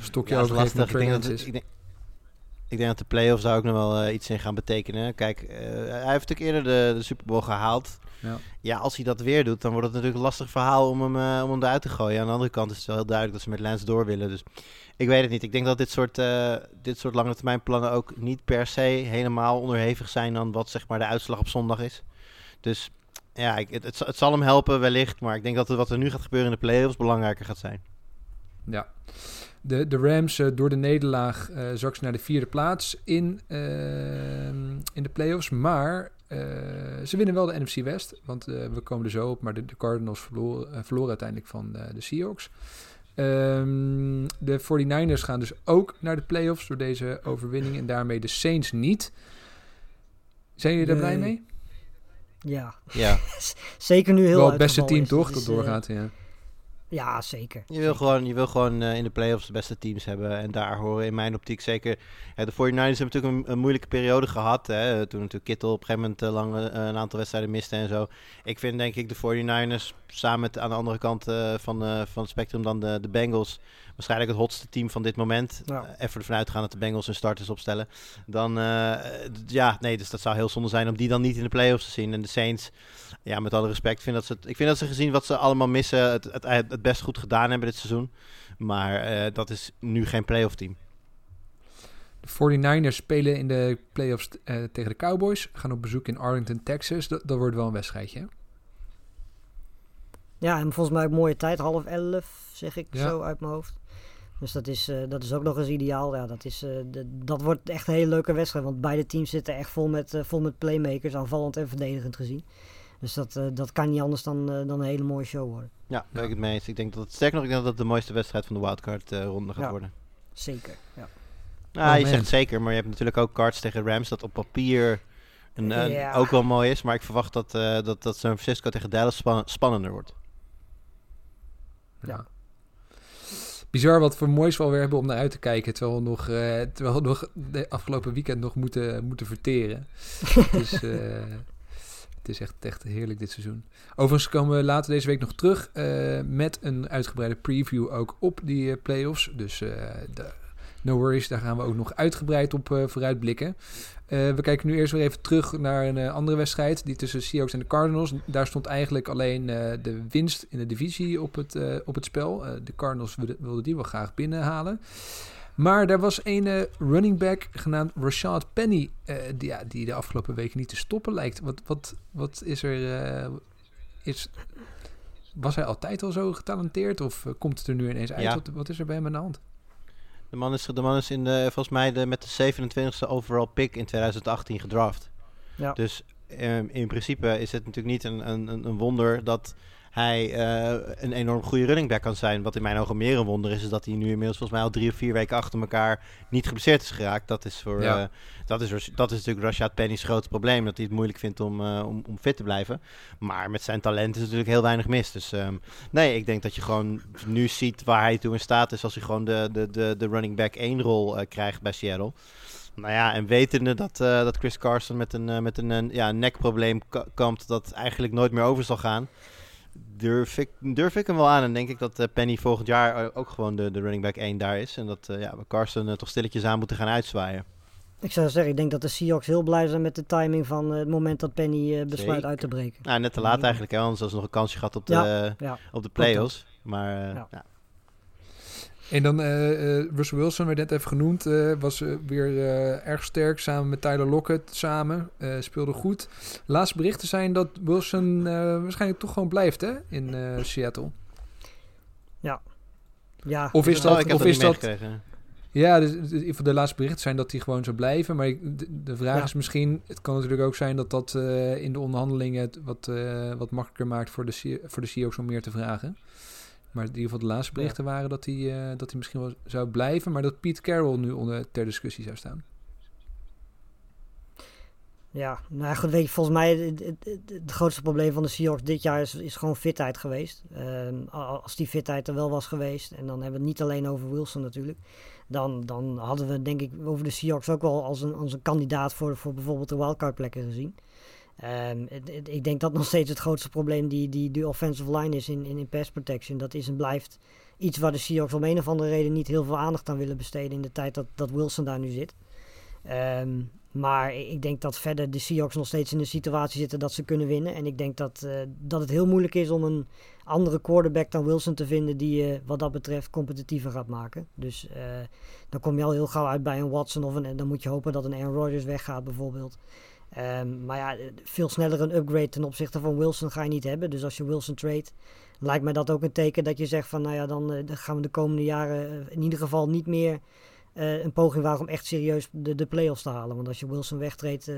Speaker 1: stokje
Speaker 2: Ja,
Speaker 1: overgeeft
Speaker 2: lastig. Ik denk, dat, het- ik, denk, ik denk dat de playoffs daar ook nog wel iets in gaan betekenen. Kijk, hij heeft natuurlijk eerder de, de Super Bowl gehaald.
Speaker 1: Ja.
Speaker 2: Ja, als hij dat weer doet, dan wordt het natuurlijk een lastig verhaal om hem, eh, om hem eruit te gooien. Aan de andere kant is het wel heel duidelijk dat ze met Lance door willen. Dus ik weet het niet. Ik denk dat dit soort, eh, dit soort lange termijn plannen ook niet per se helemaal onderhevig zijn aan wat zeg maar de uitslag op zondag is. Dus ja, ik, het, het, zal- het zal hem helpen wellicht. Maar ik denk dat het, wat er nu gaat gebeuren in de playoffs belangrijker gaat zijn.
Speaker 1: Ja. De, de Rams eh, door de nederlaag zak ze naar de vierde plaats in, ehm, in de playoffs. Maar eh, ze winnen wel de NFC West. Want eh, we komen er zo op. Maar de, de Cardinals verloren, eh, verloren uiteindelijk van eh, de Seahawks. Ehm, de 49ers gaan dus ook naar de playoffs door deze overwinning. En daarmee de Saints niet. Zijn jullie daar blij mee?
Speaker 3: Ja,
Speaker 2: Ja.
Speaker 3: zeker nu heel
Speaker 1: wel het beste team
Speaker 3: is.
Speaker 1: toch
Speaker 3: Dat eh,
Speaker 1: doorgaat. Ja.
Speaker 3: Ja, zeker.
Speaker 2: Je wil gewoon, je wil gewoon eh, in de playoffs de beste teams hebben. En daar horen in mijn optiek zeker... De 49ers hebben natuurlijk een, een moeilijke periode gehad. Hè, toen natuurlijk Kittel op een gegeven moment eh, lang eh, een aantal wedstrijden miste en zo. Ik vind denk ik de 49ers samen met aan de andere kant van, van het spectrum dan de, de Bengals... waarschijnlijk het hotste team van dit moment.
Speaker 3: Ja.
Speaker 2: Eh, even ervan uitgaan dat de Bengals hun starters opstellen. Dan, eh, ja, nee, dus dat zou heel zonde zijn om die dan niet in de playoffs te zien. En de Saints, ja, met alle respect, vind dat ze het, ik vind dat ze gezien wat ze allemaal missen, het, het, het best goed gedaan hebben dit seizoen. Maar eh, dat is nu geen playoff team.
Speaker 1: De 49ers spelen in de playoffs eh, tegen de Cowboys. Gaan op bezoek in Arlington, Texas. Dat, dat wordt wel een wedstrijdje. hè?
Speaker 3: Ja, en volgens mij ook mooie tijd, half elf, zeg ik
Speaker 1: Ja.
Speaker 3: zo uit mijn hoofd. Dus dat is, eh, dat is ook nog eens ideaal. Ja, dat, is, eh, de- dat wordt echt een hele leuke wedstrijd. Want beide teams zitten echt vol met, eh, vol met playmakers, aanvallend en verdedigend gezien. Dus dat, eh, dat kan niet anders dan, eh, dan een hele mooie show worden.
Speaker 2: Ja, ben ik het mee eens. Ik denk dat het, sterker nog, ik denk dat het de mooiste wedstrijd van de wildcard eh, ronde gaat
Speaker 3: Ja.
Speaker 2: worden.
Speaker 3: Zeker. Ja.
Speaker 2: Nou,
Speaker 1: Oh,
Speaker 2: je
Speaker 1: man.
Speaker 2: zegt zeker, maar je hebt natuurlijk ook cards tegen Rams dat op papier een, een-
Speaker 3: Ja.
Speaker 2: ook wel mooi is. Maar ik verwacht dat, eh, dat, dat San Francisco tegen Dallas span- spannender wordt.
Speaker 3: Ja.
Speaker 1: Bizar wat voor moois we alweer hebben om naar uit te kijken. Terwijl we nog, eh, terwijl we nog de afgelopen weekend nog moeten, moeten verteren. het, is, eh, het is echt, echt heerlijk dit seizoen. Overigens komen we later deze week nog terug eh, met een uitgebreide preview ook op die playoffs. Dus de, no worries, daar gaan we ook nog uitgebreid op eh, vooruitblikken. Eh, we kijken nu eerst weer even terug naar een eh, andere wedstrijd. Die tussen Seahawks en de Cardinals. Daar stond eigenlijk alleen de winst in de divisie op het, op het spel. De Cardinals wilden, wilden die wel graag binnenhalen. Maar er was een running back genaamd Rashad Penny. die, ja, die de afgelopen weken niet te stoppen lijkt. Wat, wat, wat is er... is, was hij altijd al zo getalenteerd? Of komt het er nu ineens uit?
Speaker 2: Ja.
Speaker 1: Wat, wat is er bij hem aan de hand?
Speaker 2: De man is, de man is in de, volgens mij de, met de 27e overall pick in 2018 gedraft.
Speaker 3: Ja.
Speaker 2: Dus ehm, in principe is het natuurlijk niet een, een, een een wonder dat hij eh, een enorm goede running back kan zijn. Wat in mijn ogen meer een wonder is, is dat hij nu inmiddels volgens mij al drie of vier weken achter elkaar niet geblesseerd is geraakt. Dat is, voor,
Speaker 1: Ja.
Speaker 2: eh, dat is, dat is natuurlijk Rashad Penny's grootste probleem. Dat hij het moeilijk vindt om, eh, om, om fit te blijven. Maar met zijn talent is natuurlijk heel weinig mis. Dus ehm, nee, ik denk dat je gewoon nu ziet waar hij toe in staat is als hij gewoon de, de, de, de running back 1 rol krijgt bij Seattle. Nou ja, en wetende dat, dat Chris Carson met een, met een, ja, nekprobleem ka- kampt dat eigenlijk nooit meer over zal gaan, durf ik, durf ik hem wel aan. En denk ik dat eh, Penny volgend jaar eh, ook gewoon de, de running back 1 daar is. En dat eh, ja, we Carson toch stilletjes aan moeten gaan uitzwaaien.
Speaker 3: Ik zou zeggen, ik denk dat de Seahawks heel blij zijn met de timing van het moment dat Penny besluit
Speaker 2: Zeker.
Speaker 3: uit te breken.
Speaker 2: Nou, net te laat eigenlijk, hè, anders ze nog een kansje gehad op de,
Speaker 3: Ja, ja.
Speaker 2: op de playoffs. Maar
Speaker 3: Ja.
Speaker 2: Ja.
Speaker 1: En dan eh, eh, Russell Wilson, werd net even genoemd, eh, was weer eh, erg sterk samen met Tyler Lockett samen. eh, speelde goed. Laatste berichten zijn dat Wilson eh, waarschijnlijk toch gewoon blijft hè, in eh, Seattle.
Speaker 3: ja.
Speaker 1: Of is
Speaker 2: Oh,
Speaker 1: dat,
Speaker 2: ik heb
Speaker 1: of
Speaker 2: dat
Speaker 1: is dat. Ja, dus, dus de de laatste berichten zijn dat hij gewoon zou blijven. Maar ik- de, de vraag
Speaker 3: Ja.
Speaker 1: is misschien... Het kan natuurlijk ook zijn dat dat eh, in de onderhandelingen... het wat, eh, wat makkelijker maakt voor de, voor de CEO's om meer te vragen. Maar in ieder geval de laatste berichten waren dat hij, eh, dat hij misschien wel zou blijven. Maar dat Pete Carroll nu onder, ter discussie zou staan.
Speaker 3: Ja, nou goed, weet je, volgens mij het, het, het- het grootste probleem van de Seahawks dit jaar is, is gewoon fitheid geweest. Ehm, als die fitheid er wel was geweest, en dan hebben we het niet alleen over Wilson natuurlijk, dan, dan hadden we denk ik over de Seahawks ook wel als een, als een kandidaat voor, voor bijvoorbeeld de wildcard-plekken gezien. Ehm, ik denk dat nog steeds het grootste probleem die, die, die offensive line is in, in, pass protection. Dat is en blijft iets waar de Seahawks om een of andere reden niet heel veel aandacht aan willen besteden in de tijd dat, dat Wilson daar nu zit. Ehm, maar ik denk dat verder de Seahawks nog steeds in de situatie zitten dat ze kunnen winnen. En ik denk dat, eh, dat het heel moeilijk is om een andere quarterback dan Wilson te vinden die je wat dat betreft competitiever gaat maken. Dus eh, dan kom je al heel gauw uit bij een Watson of een, dan moet je hopen dat een Aaron Rodgers weggaat bijvoorbeeld. Ehm, maar ja, eh, veel sneller een upgrade ten opzichte van Wilson ga je niet hebben. Dus als je Wilson trade, lijkt mij dat ook een teken dat je zegt van nou ja, dan, eh, gaan we de komende jaren eh, in ieder geval niet meer een poging wagen om echt serieus de, de play-offs te halen. Want als je Wilson wegtreedt,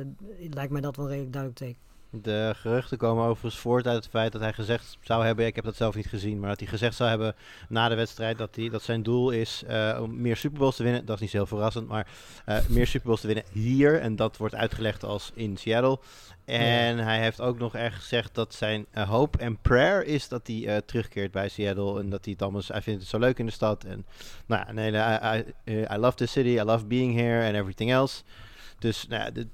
Speaker 3: lijkt mij dat wel een redelijk duidelijk teken.
Speaker 2: De geruchten komen overigens voort uit het feit dat hij gezegd zou hebben, ik heb dat zelf niet gezien, maar dat hij gezegd zou hebben na de wedstrijd dat, hij, dat zijn doel is eh, om meer Super Bowls te winnen. Dat is niet zo heel verrassend, maar eh, meer Super Bowls te winnen hier. En dat wordt uitgelegd als in Seattle. En hij heeft ook nog erg gezegd dat zijn eh, hoop en prayer is dat hij terugkeert bij Seattle. En dat hij het allemaal, hij vindt het zo leuk in de stad. En nou ja, hele, I, I, I love the city, I love being here and everything else. Dus nou ja,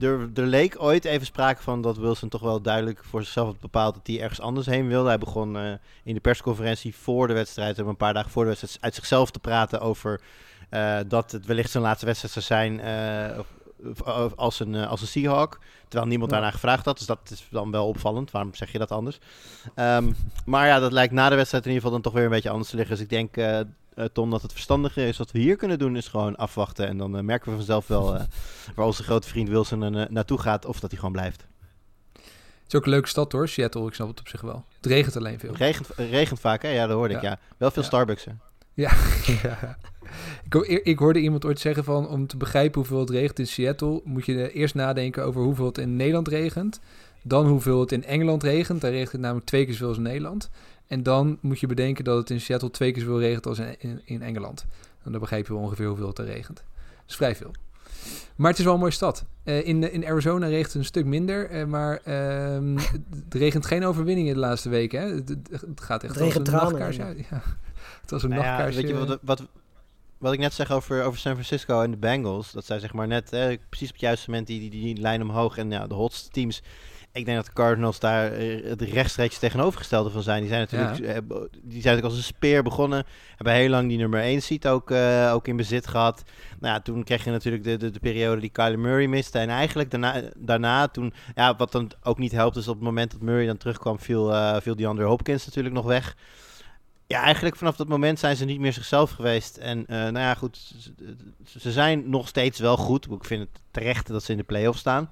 Speaker 2: er, er leek ooit even sprake van dat Wilson toch wel duidelijk voor zichzelf had bepaald dat hij ergens anders heen wilde. Hij begon eh, in de persconferentie voor de wedstrijd, een paar dagen voor de wedstrijd, uit zichzelf te praten over eh, dat het wellicht zijn laatste wedstrijd zou zijn eh, als, een, als een Seahawk. Terwijl niemand daarna gevraagd had, dus dat is dan wel opvallend. Waarom zeg je dat anders? Ehm, maar ja, dat lijkt na de wedstrijd in ieder geval dan toch weer een beetje anders te liggen. Dus ik denk, Tom, dat het verstandiger is. Wat we hier kunnen doen, is gewoon afwachten. En dan eh, merken we vanzelf wel eh, waar onze grote vriend Wilson eh, naartoe gaat. Of dat hij gewoon blijft.
Speaker 1: Het is ook een leuke stad hoor, Seattle. Ik snap het op zich wel. Het regent alleen veel.
Speaker 2: Het regent, regent vaak, hè? Ja, dat hoorde ik,
Speaker 1: Ja.
Speaker 2: Wel veel
Speaker 1: Ja.
Speaker 2: Starbucks, hè?
Speaker 1: Ja, ja. Ik, ik hoorde iemand ooit zeggen van om te begrijpen hoeveel het regent in Seattle, moet je eerst nadenken over hoeveel het in Nederland regent. Dan hoeveel het in Engeland regent. Daar regent het namelijk twee keer zoveel als in Nederland. En dan moet je bedenken dat het in Seattle twee keer zoveel regent als in, in, in Engeland. En dan begrijp je wel ongeveer hoeveel het er regent. Dat is vrij veel. Maar het is wel een mooie stad. Eh, in, in Arizona regent het een stuk minder. eh, maar ehm, het regent geen overwinningen de laatste weken. Hè? Het, gaat echt
Speaker 3: Het
Speaker 1: als een
Speaker 3: tranen,
Speaker 1: nachtkaars
Speaker 3: ja.
Speaker 1: uit. Ja. Het was een
Speaker 2: Nou ja,
Speaker 1: nachtkaars.
Speaker 2: weet je
Speaker 1: eh,
Speaker 2: wat, wat, wat ik net zeg over, over San Francisco en de Bengals? Dat zij zeg maar net eh, precies op het juiste moment die, die, die lijn omhoog en ja, de hotste teams. Ik denk dat de Cardinals daar eh, het rechtstreeks tegenovergestelde van zijn. Die zijn natuurlijk, eh, die zijn natuurlijk als een speer begonnen. Hebben heel lang die nummer 1 seat ook, eh, ook in bezit gehad. Nou ja, toen kreeg je natuurlijk de, de, de periode die Kyler Murray miste. En eigenlijk daarna, daarna toen, ja, wat dan ook niet helpt, is op het moment dat Murray dan terugkwam, viel, eh viel DeAndre Hopkins natuurlijk nog weg. Ja, eigenlijk vanaf dat moment zijn ze niet meer zichzelf geweest. En nou ja, goed, ze, ze zijn nog steeds wel goed. Ik vind het terecht dat ze in de play-off staan.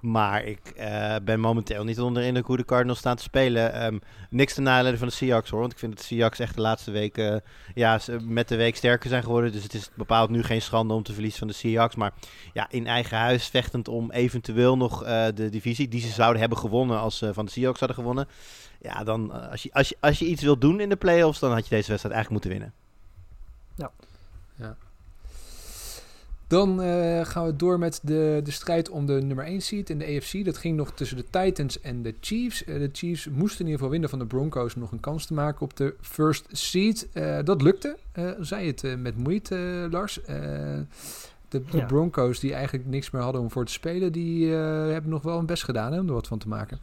Speaker 2: Maar ik eh, ben momenteel niet onder de indruk hoe de Cardinals staan te spelen. Ehm, niks te nadelen van de Seahawks hoor. Want ik vind dat de Seahawks echt de laatste weken ja, ze met de week sterker zijn geworden. Dus het is bepaald nu geen schande om te verliezen van de Seahawks. Maar ja, in eigen huis vechtend om eventueel nog eh, de divisie die ze zouden hebben gewonnen als ze van de Seahawks hadden gewonnen. Ja, dan eh, als je, als, je, als je iets wilt doen in de playoffs, dan had je deze wedstrijd eigenlijk moeten winnen.
Speaker 1: Dan eh, gaan we door met de, de strijd om de nummer 1 seed in de AFC. Dat ging nog tussen de Titans en de Chiefs. Eh, de Chiefs moesten in ieder geval winnen van de Broncos om nog een kans te maken op de first seed. Eh, dat lukte, zei het met moeite, Lars. De, de
Speaker 3: Ja.
Speaker 1: Broncos, die eigenlijk niks meer hadden om voor te spelen, die hebben nog wel hun best gedaan hè, om er wat van te maken.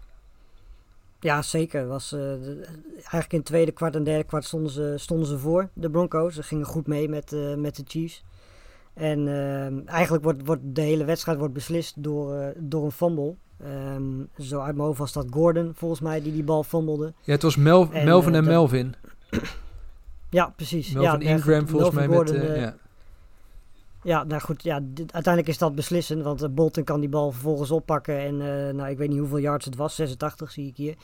Speaker 3: Ja, zeker. Was, de- eigenlijk in het tweede kwart en derde kwart stonden ze, stonden ze voor, de Broncos. Ze gingen goed mee met, met de Chiefs. En eh, eigenlijk wordt, wordt de hele wedstrijd wordt beslist door, eh, door een fumble. Ehm, zo uit mijn hoofd was dat Gordon, volgens mij, die die bal fumblede.
Speaker 1: Ja, het was Mel-
Speaker 3: En,
Speaker 1: Melvin
Speaker 3: eh,
Speaker 1: en
Speaker 3: dat-
Speaker 1: Melvin.
Speaker 3: Ja, precies.
Speaker 1: Melvin
Speaker 3: ja,
Speaker 1: Ingram volgens
Speaker 3: Melvin
Speaker 1: mij
Speaker 3: Gordon,
Speaker 1: met... eh,
Speaker 3: eh,
Speaker 1: ja.
Speaker 3: Ja, nou goed, ja, dit- uiteindelijk is dat beslissend, want eh, Bolton kan die bal vervolgens oppakken en eh, nou, ik weet niet hoeveel yards het was, 86 zie ik hier.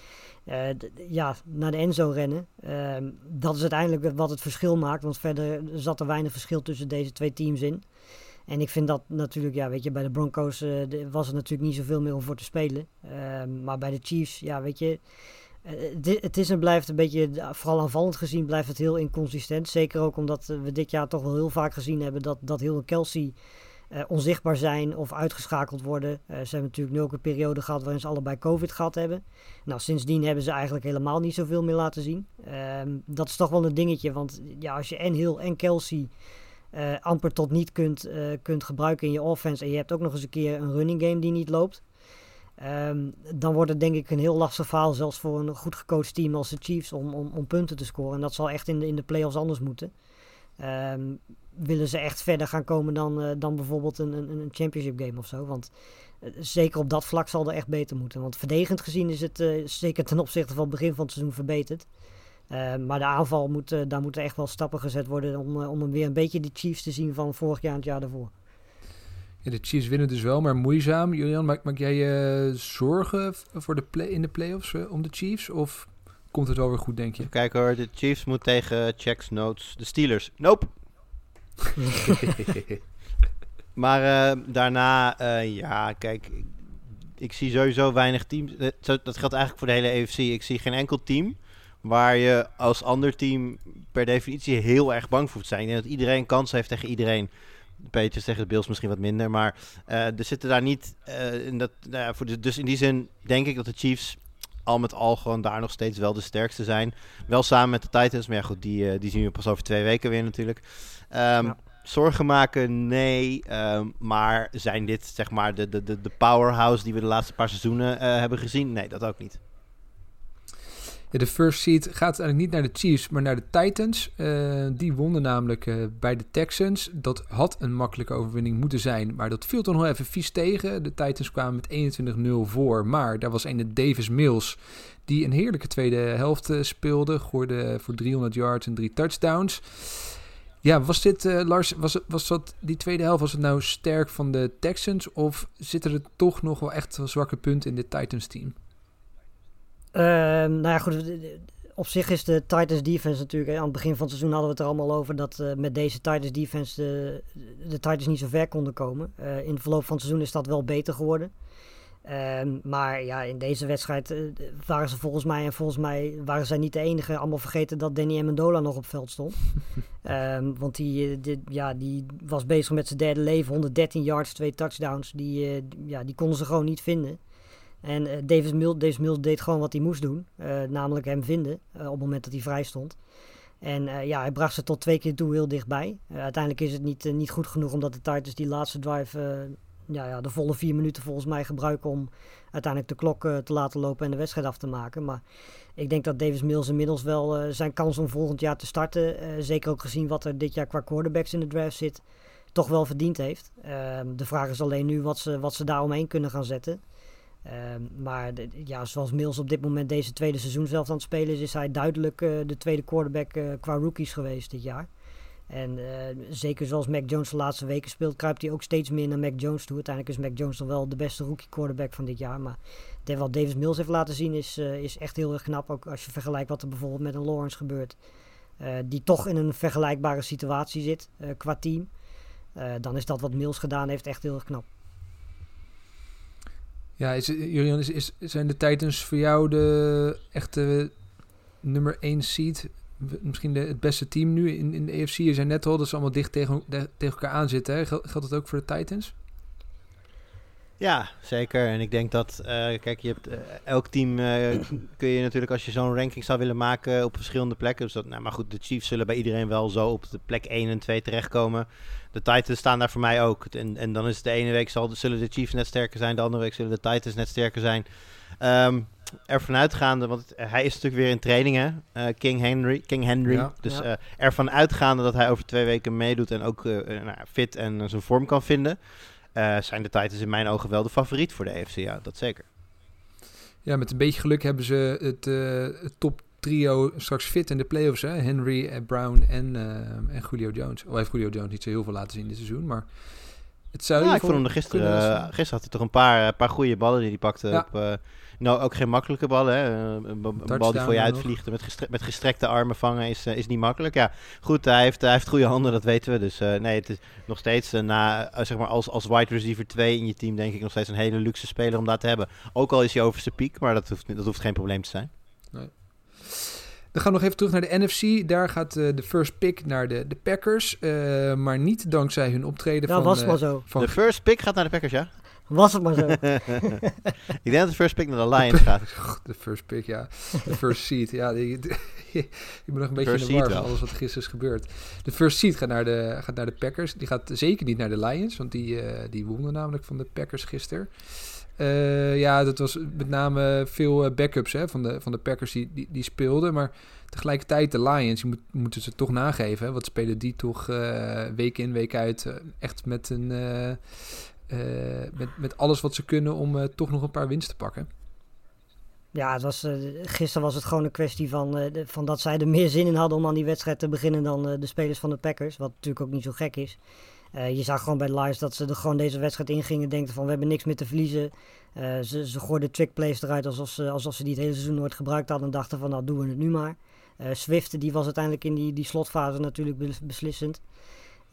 Speaker 3: Eh, ja, naar de Enzo rennen. Ehm, dat is uiteindelijk wat het verschil maakt, want verder zat er weinig verschil tussen deze twee teams in. En ik vind dat natuurlijk, ja, weet je, bij de Broncos eh, was er natuurlijk niet zoveel meer om voor te spelen. Ehm, maar bij de Chiefs, ja, weet je, eh, het is en blijft een beetje, vooral aanvallend gezien, blijft het heel inconsistent. Zeker ook omdat we dit jaar toch wel heel vaak gezien hebben dat, dat heel Kelsey eh, onzichtbaar zijn of uitgeschakeld worden. Eh, ze hebben natuurlijk nu ook een periode gehad waarin ze allebei COVID gehad hebben. Nou, sindsdien hebben ze eigenlijk helemaal niet zoveel meer laten zien. Ehm, dat is toch wel een dingetje, want ja, als je en Hill en Kelsey eh, amper tot niet kunt, kunt gebruiken in je offense en je hebt ook nog eens een keer een running game die niet loopt. Ehm, dan wordt het denk ik een heel lastig verhaal, zelfs voor een goed gecoacht team als de Chiefs, om, om, om punten te scoren. En dat zal echt in de, in de playoffs anders moeten. Ehm, willen ze echt verder gaan komen dan, eh, dan bijvoorbeeld een, een, een championship game of zo. Want eh, zeker op dat vlak zal er echt beter moeten. Want verdedigend gezien is het eh, zeker ten opzichte van het begin van het seizoen verbeterd. Maar de aanval moet, daar moeten echt wel stappen gezet worden om, om hem weer een beetje die Chiefs te zien van vorig jaar en het jaar daarvoor.
Speaker 1: Ja, de Chiefs winnen dus wel, maar moeizaam. Julian, maak, maak jij je zorgen voor de play, in de playoffs om de Chiefs? Of komt het wel weer goed, denk je?
Speaker 2: Kijken hoor, de Chiefs moet tegen checks notes de Steelers. Nope. Maar eh, daarna, eh, ja, kijk, ik, zie sowieso weinig teams. eh, Dat geldt eigenlijk voor de hele AFC. Ik zie geen enkel team waar je als ander team per definitie heel erg bang voor moet zijn. Ik denk dat iedereen kans heeft tegen iedereen. De Patriots tegen de Bills misschien wat minder, maar er zitten daar niet. dat, nou voor dus in die zin denk ik dat de Chiefs al met al gewoon daar nog steeds wel de sterkste zijn. Wel samen met de Titans, maar ja, goed, die, die zien we pas over twee weken weer natuurlijk. Ehm,
Speaker 3: Ja.
Speaker 2: Zorgen maken, nee. ehm, maar zijn dit zeg maar de, de, de, powerhouse die we de laatste paar seizoenen eh, hebben gezien? Nee, dat ook niet.
Speaker 1: Ja, de first seed gaat eigenlijk niet naar de Chiefs, maar naar de Titans. Eh, die wonnen namelijk eh, bij de Texans. Dat had een makkelijke overwinning moeten zijn, maar dat viel toch nog even vies tegen. De Titans kwamen met 21-0 voor, maar daar was een Davis Mills die een heerlijke tweede helft speelde. Gooide voor 300 yards en drie touchdowns. Ja, was dit, eh, Lars, was, het, was dat die tweede helft, was het nou sterk van de Texans? Of zitten er toch nog wel echt wel zwakke punten in dit Titans-team?
Speaker 3: Ehm, nou ja, goed. Op zich is de Titans defense natuurlijk... Aan het begin van het seizoen hadden we het er allemaal over... dat eh, met deze Titans defense de, de Titans niet zo ver konden komen. Eh, in de verloop van het seizoen is dat wel beter geworden. Ehm, maar ja, in deze wedstrijd eh, waren ze volgens mij... en volgens mij waren zij niet de enige... allemaal vergeten dat Danny Amendola nog op veld stond. Ehm, want die, eh, die, ja, die was bezig met zijn derde leven. 113 yards, twee touchdowns. Die, eh, ja, die konden ze gewoon niet vinden. En eh Davis, Mills, Davis Mills deed gewoon wat hij moest doen. namelijk hem vinden op het moment dat hij vrij stond. En ja, hij bracht ze tot twee keer toe heel dichtbij. Uiteindelijk is het niet, niet goed genoeg omdat de Titans die laatste drive... ja, ja, de volle vier minuten volgens mij gebruiken om uiteindelijk de klok eh, te laten lopen en de wedstrijd af te maken. Maar ik denk dat Davis Mills inmiddels wel eh, zijn kans om volgend jaar te starten, eh, zeker ook gezien wat er dit jaar qua quarterbacks in de draft zit, toch wel verdiend heeft. Ehm, de vraag is alleen nu wat ze, wat ze daar omheen kunnen gaan zetten. Ehm, maar ja, zoals Mills op dit moment deze tweede seizoen zelf aan het spelen is, is hij duidelijk de tweede quarterback qua rookies geweest dit jaar. En eh, zeker zoals Mac Jones de laatste weken speelt, kruipt hij ook steeds meer naar Mac Jones toe. Uiteindelijk is Mac Jones dan wel de beste rookie quarterback van dit jaar. Maar wat Davis Mills heeft laten zien is, eh, is echt heel erg knap. Ook als je vergelijkt wat er bijvoorbeeld met een Lawrence gebeurt. eh, die toch in een vergelijkbare situatie zit qua team. Dan is dat wat Mills gedaan heeft echt heel erg knap.
Speaker 1: Ja, is, Julian, is, zijn de Titans voor jou de echte nummer 1 seed? Misschien de, het beste team nu in, in de EFC. Je zei net al dat ze allemaal dicht tegen, tegen elkaar aan zitten. Hè? Gel- Geldt dat ook voor de Titans?
Speaker 2: Ja, zeker. En ik denk dat, eh, kijk, je hebt eh, elk team eh, kun je natuurlijk als je zo'n ranking zou willen maken op verschillende plekken. Dus dat, nou, maar goed, de Chiefs zullen bij iedereen wel zo op de plek 1 en 2 terechtkomen. De Titans staan daar voor mij ook. En, en dan is het de ene week zullen de Chiefs net sterker zijn, de andere week zullen de Titans net sterker zijn. Ehm ervan uitgaande, want hij is natuurlijk weer in trainingen, eh, King Henry. King Henry.
Speaker 1: Ja.
Speaker 2: Dus
Speaker 3: Ja.
Speaker 2: eh, ervan uitgaande dat hij over twee weken meedoet en ook eh, nou, ja, fit en zijn vorm kan vinden. eh, zijn de Titans in mijn ogen wel de favoriet voor de AFC. Ja, dat zeker.
Speaker 1: Ja, met een beetje geluk hebben ze het, eh, het top trio straks fit in de playoffs. Hè? Henry, eh, Brown en, en Julio Jones. Al heeft Julio Jones niet zo heel veel laten zien dit seizoen, maar het zou
Speaker 2: Ja, ik vond hem er gisteren. gisteren had hij toch een paar, paar goede ballen die hij pakte.
Speaker 1: Ja.
Speaker 2: Op, eh, nou, ook geen makkelijke ballen. Hè. Eh, Een, ba- een bal die voor je uitvliegt. Met, gestre- met gestrekte armen vangen is, eh, is niet makkelijk. Ja, goed, hij heeft, hij heeft goede handen, dat weten we. Dus eh, nee, het is nog steeds na, zeg maar als, als wide receiver 2 in je team, denk ik nog steeds een hele luxe speler om daar te hebben. Ook al is hij over zijn piek, maar dat hoeft, dat hoeft geen probleem te zijn.
Speaker 1: Dan gaan we nog even terug naar de NFC. Daar gaat eh, de first pick naar de, de Packers. eh, maar niet dankzij hun optreden
Speaker 3: Ja,
Speaker 1: van...
Speaker 3: was maar zo.
Speaker 1: van
Speaker 2: De first pick gaat naar de Packers, ja?
Speaker 3: Was het maar zo.
Speaker 2: ik denk dat de first pick naar de Lions gaat.
Speaker 1: De first pick, ja. De first seed. Ja, die, die- ik ben nog een beetje
Speaker 2: First
Speaker 1: in de war van alles wat gisteren is gebeurd. De first seed gaat naar de, gaat naar de Packers. Die gaat zeker niet naar de Lions, want die, eh, die wonnen namelijk van de Packers gisteren. Eh, ja, dat was met name veel eh, backups hè, van, de, van de Packers die, die, die speelden. Maar tegelijkertijd de Lions, je moet, moeten ze toch nageven. Hè, wat spelen die toch eh, week in, week uit echt met, een, met, met alles wat ze kunnen om eh, toch nog een paar winsten te pakken.
Speaker 3: Ja, het was, eh, gisteren was het gewoon een kwestie van, eh, van dat zij er meer zin in hadden om aan die wedstrijd te beginnen dan eh, de spelers van de Packers. Wat natuurlijk ook niet zo gek is. Eh, je zag gewoon bij de Lions dat ze er gewoon deze wedstrijd ingingen. Denken van we hebben niks meer te verliezen. Eh, ze, ze gooiden trickplays eruit alsof ze, alsof ze die het hele seizoen nooit gebruikt hadden. En dachten van nou doen we het nu maar. Eh, Swift die was uiteindelijk in die, die slotfase natuurlijk bes- beslissend.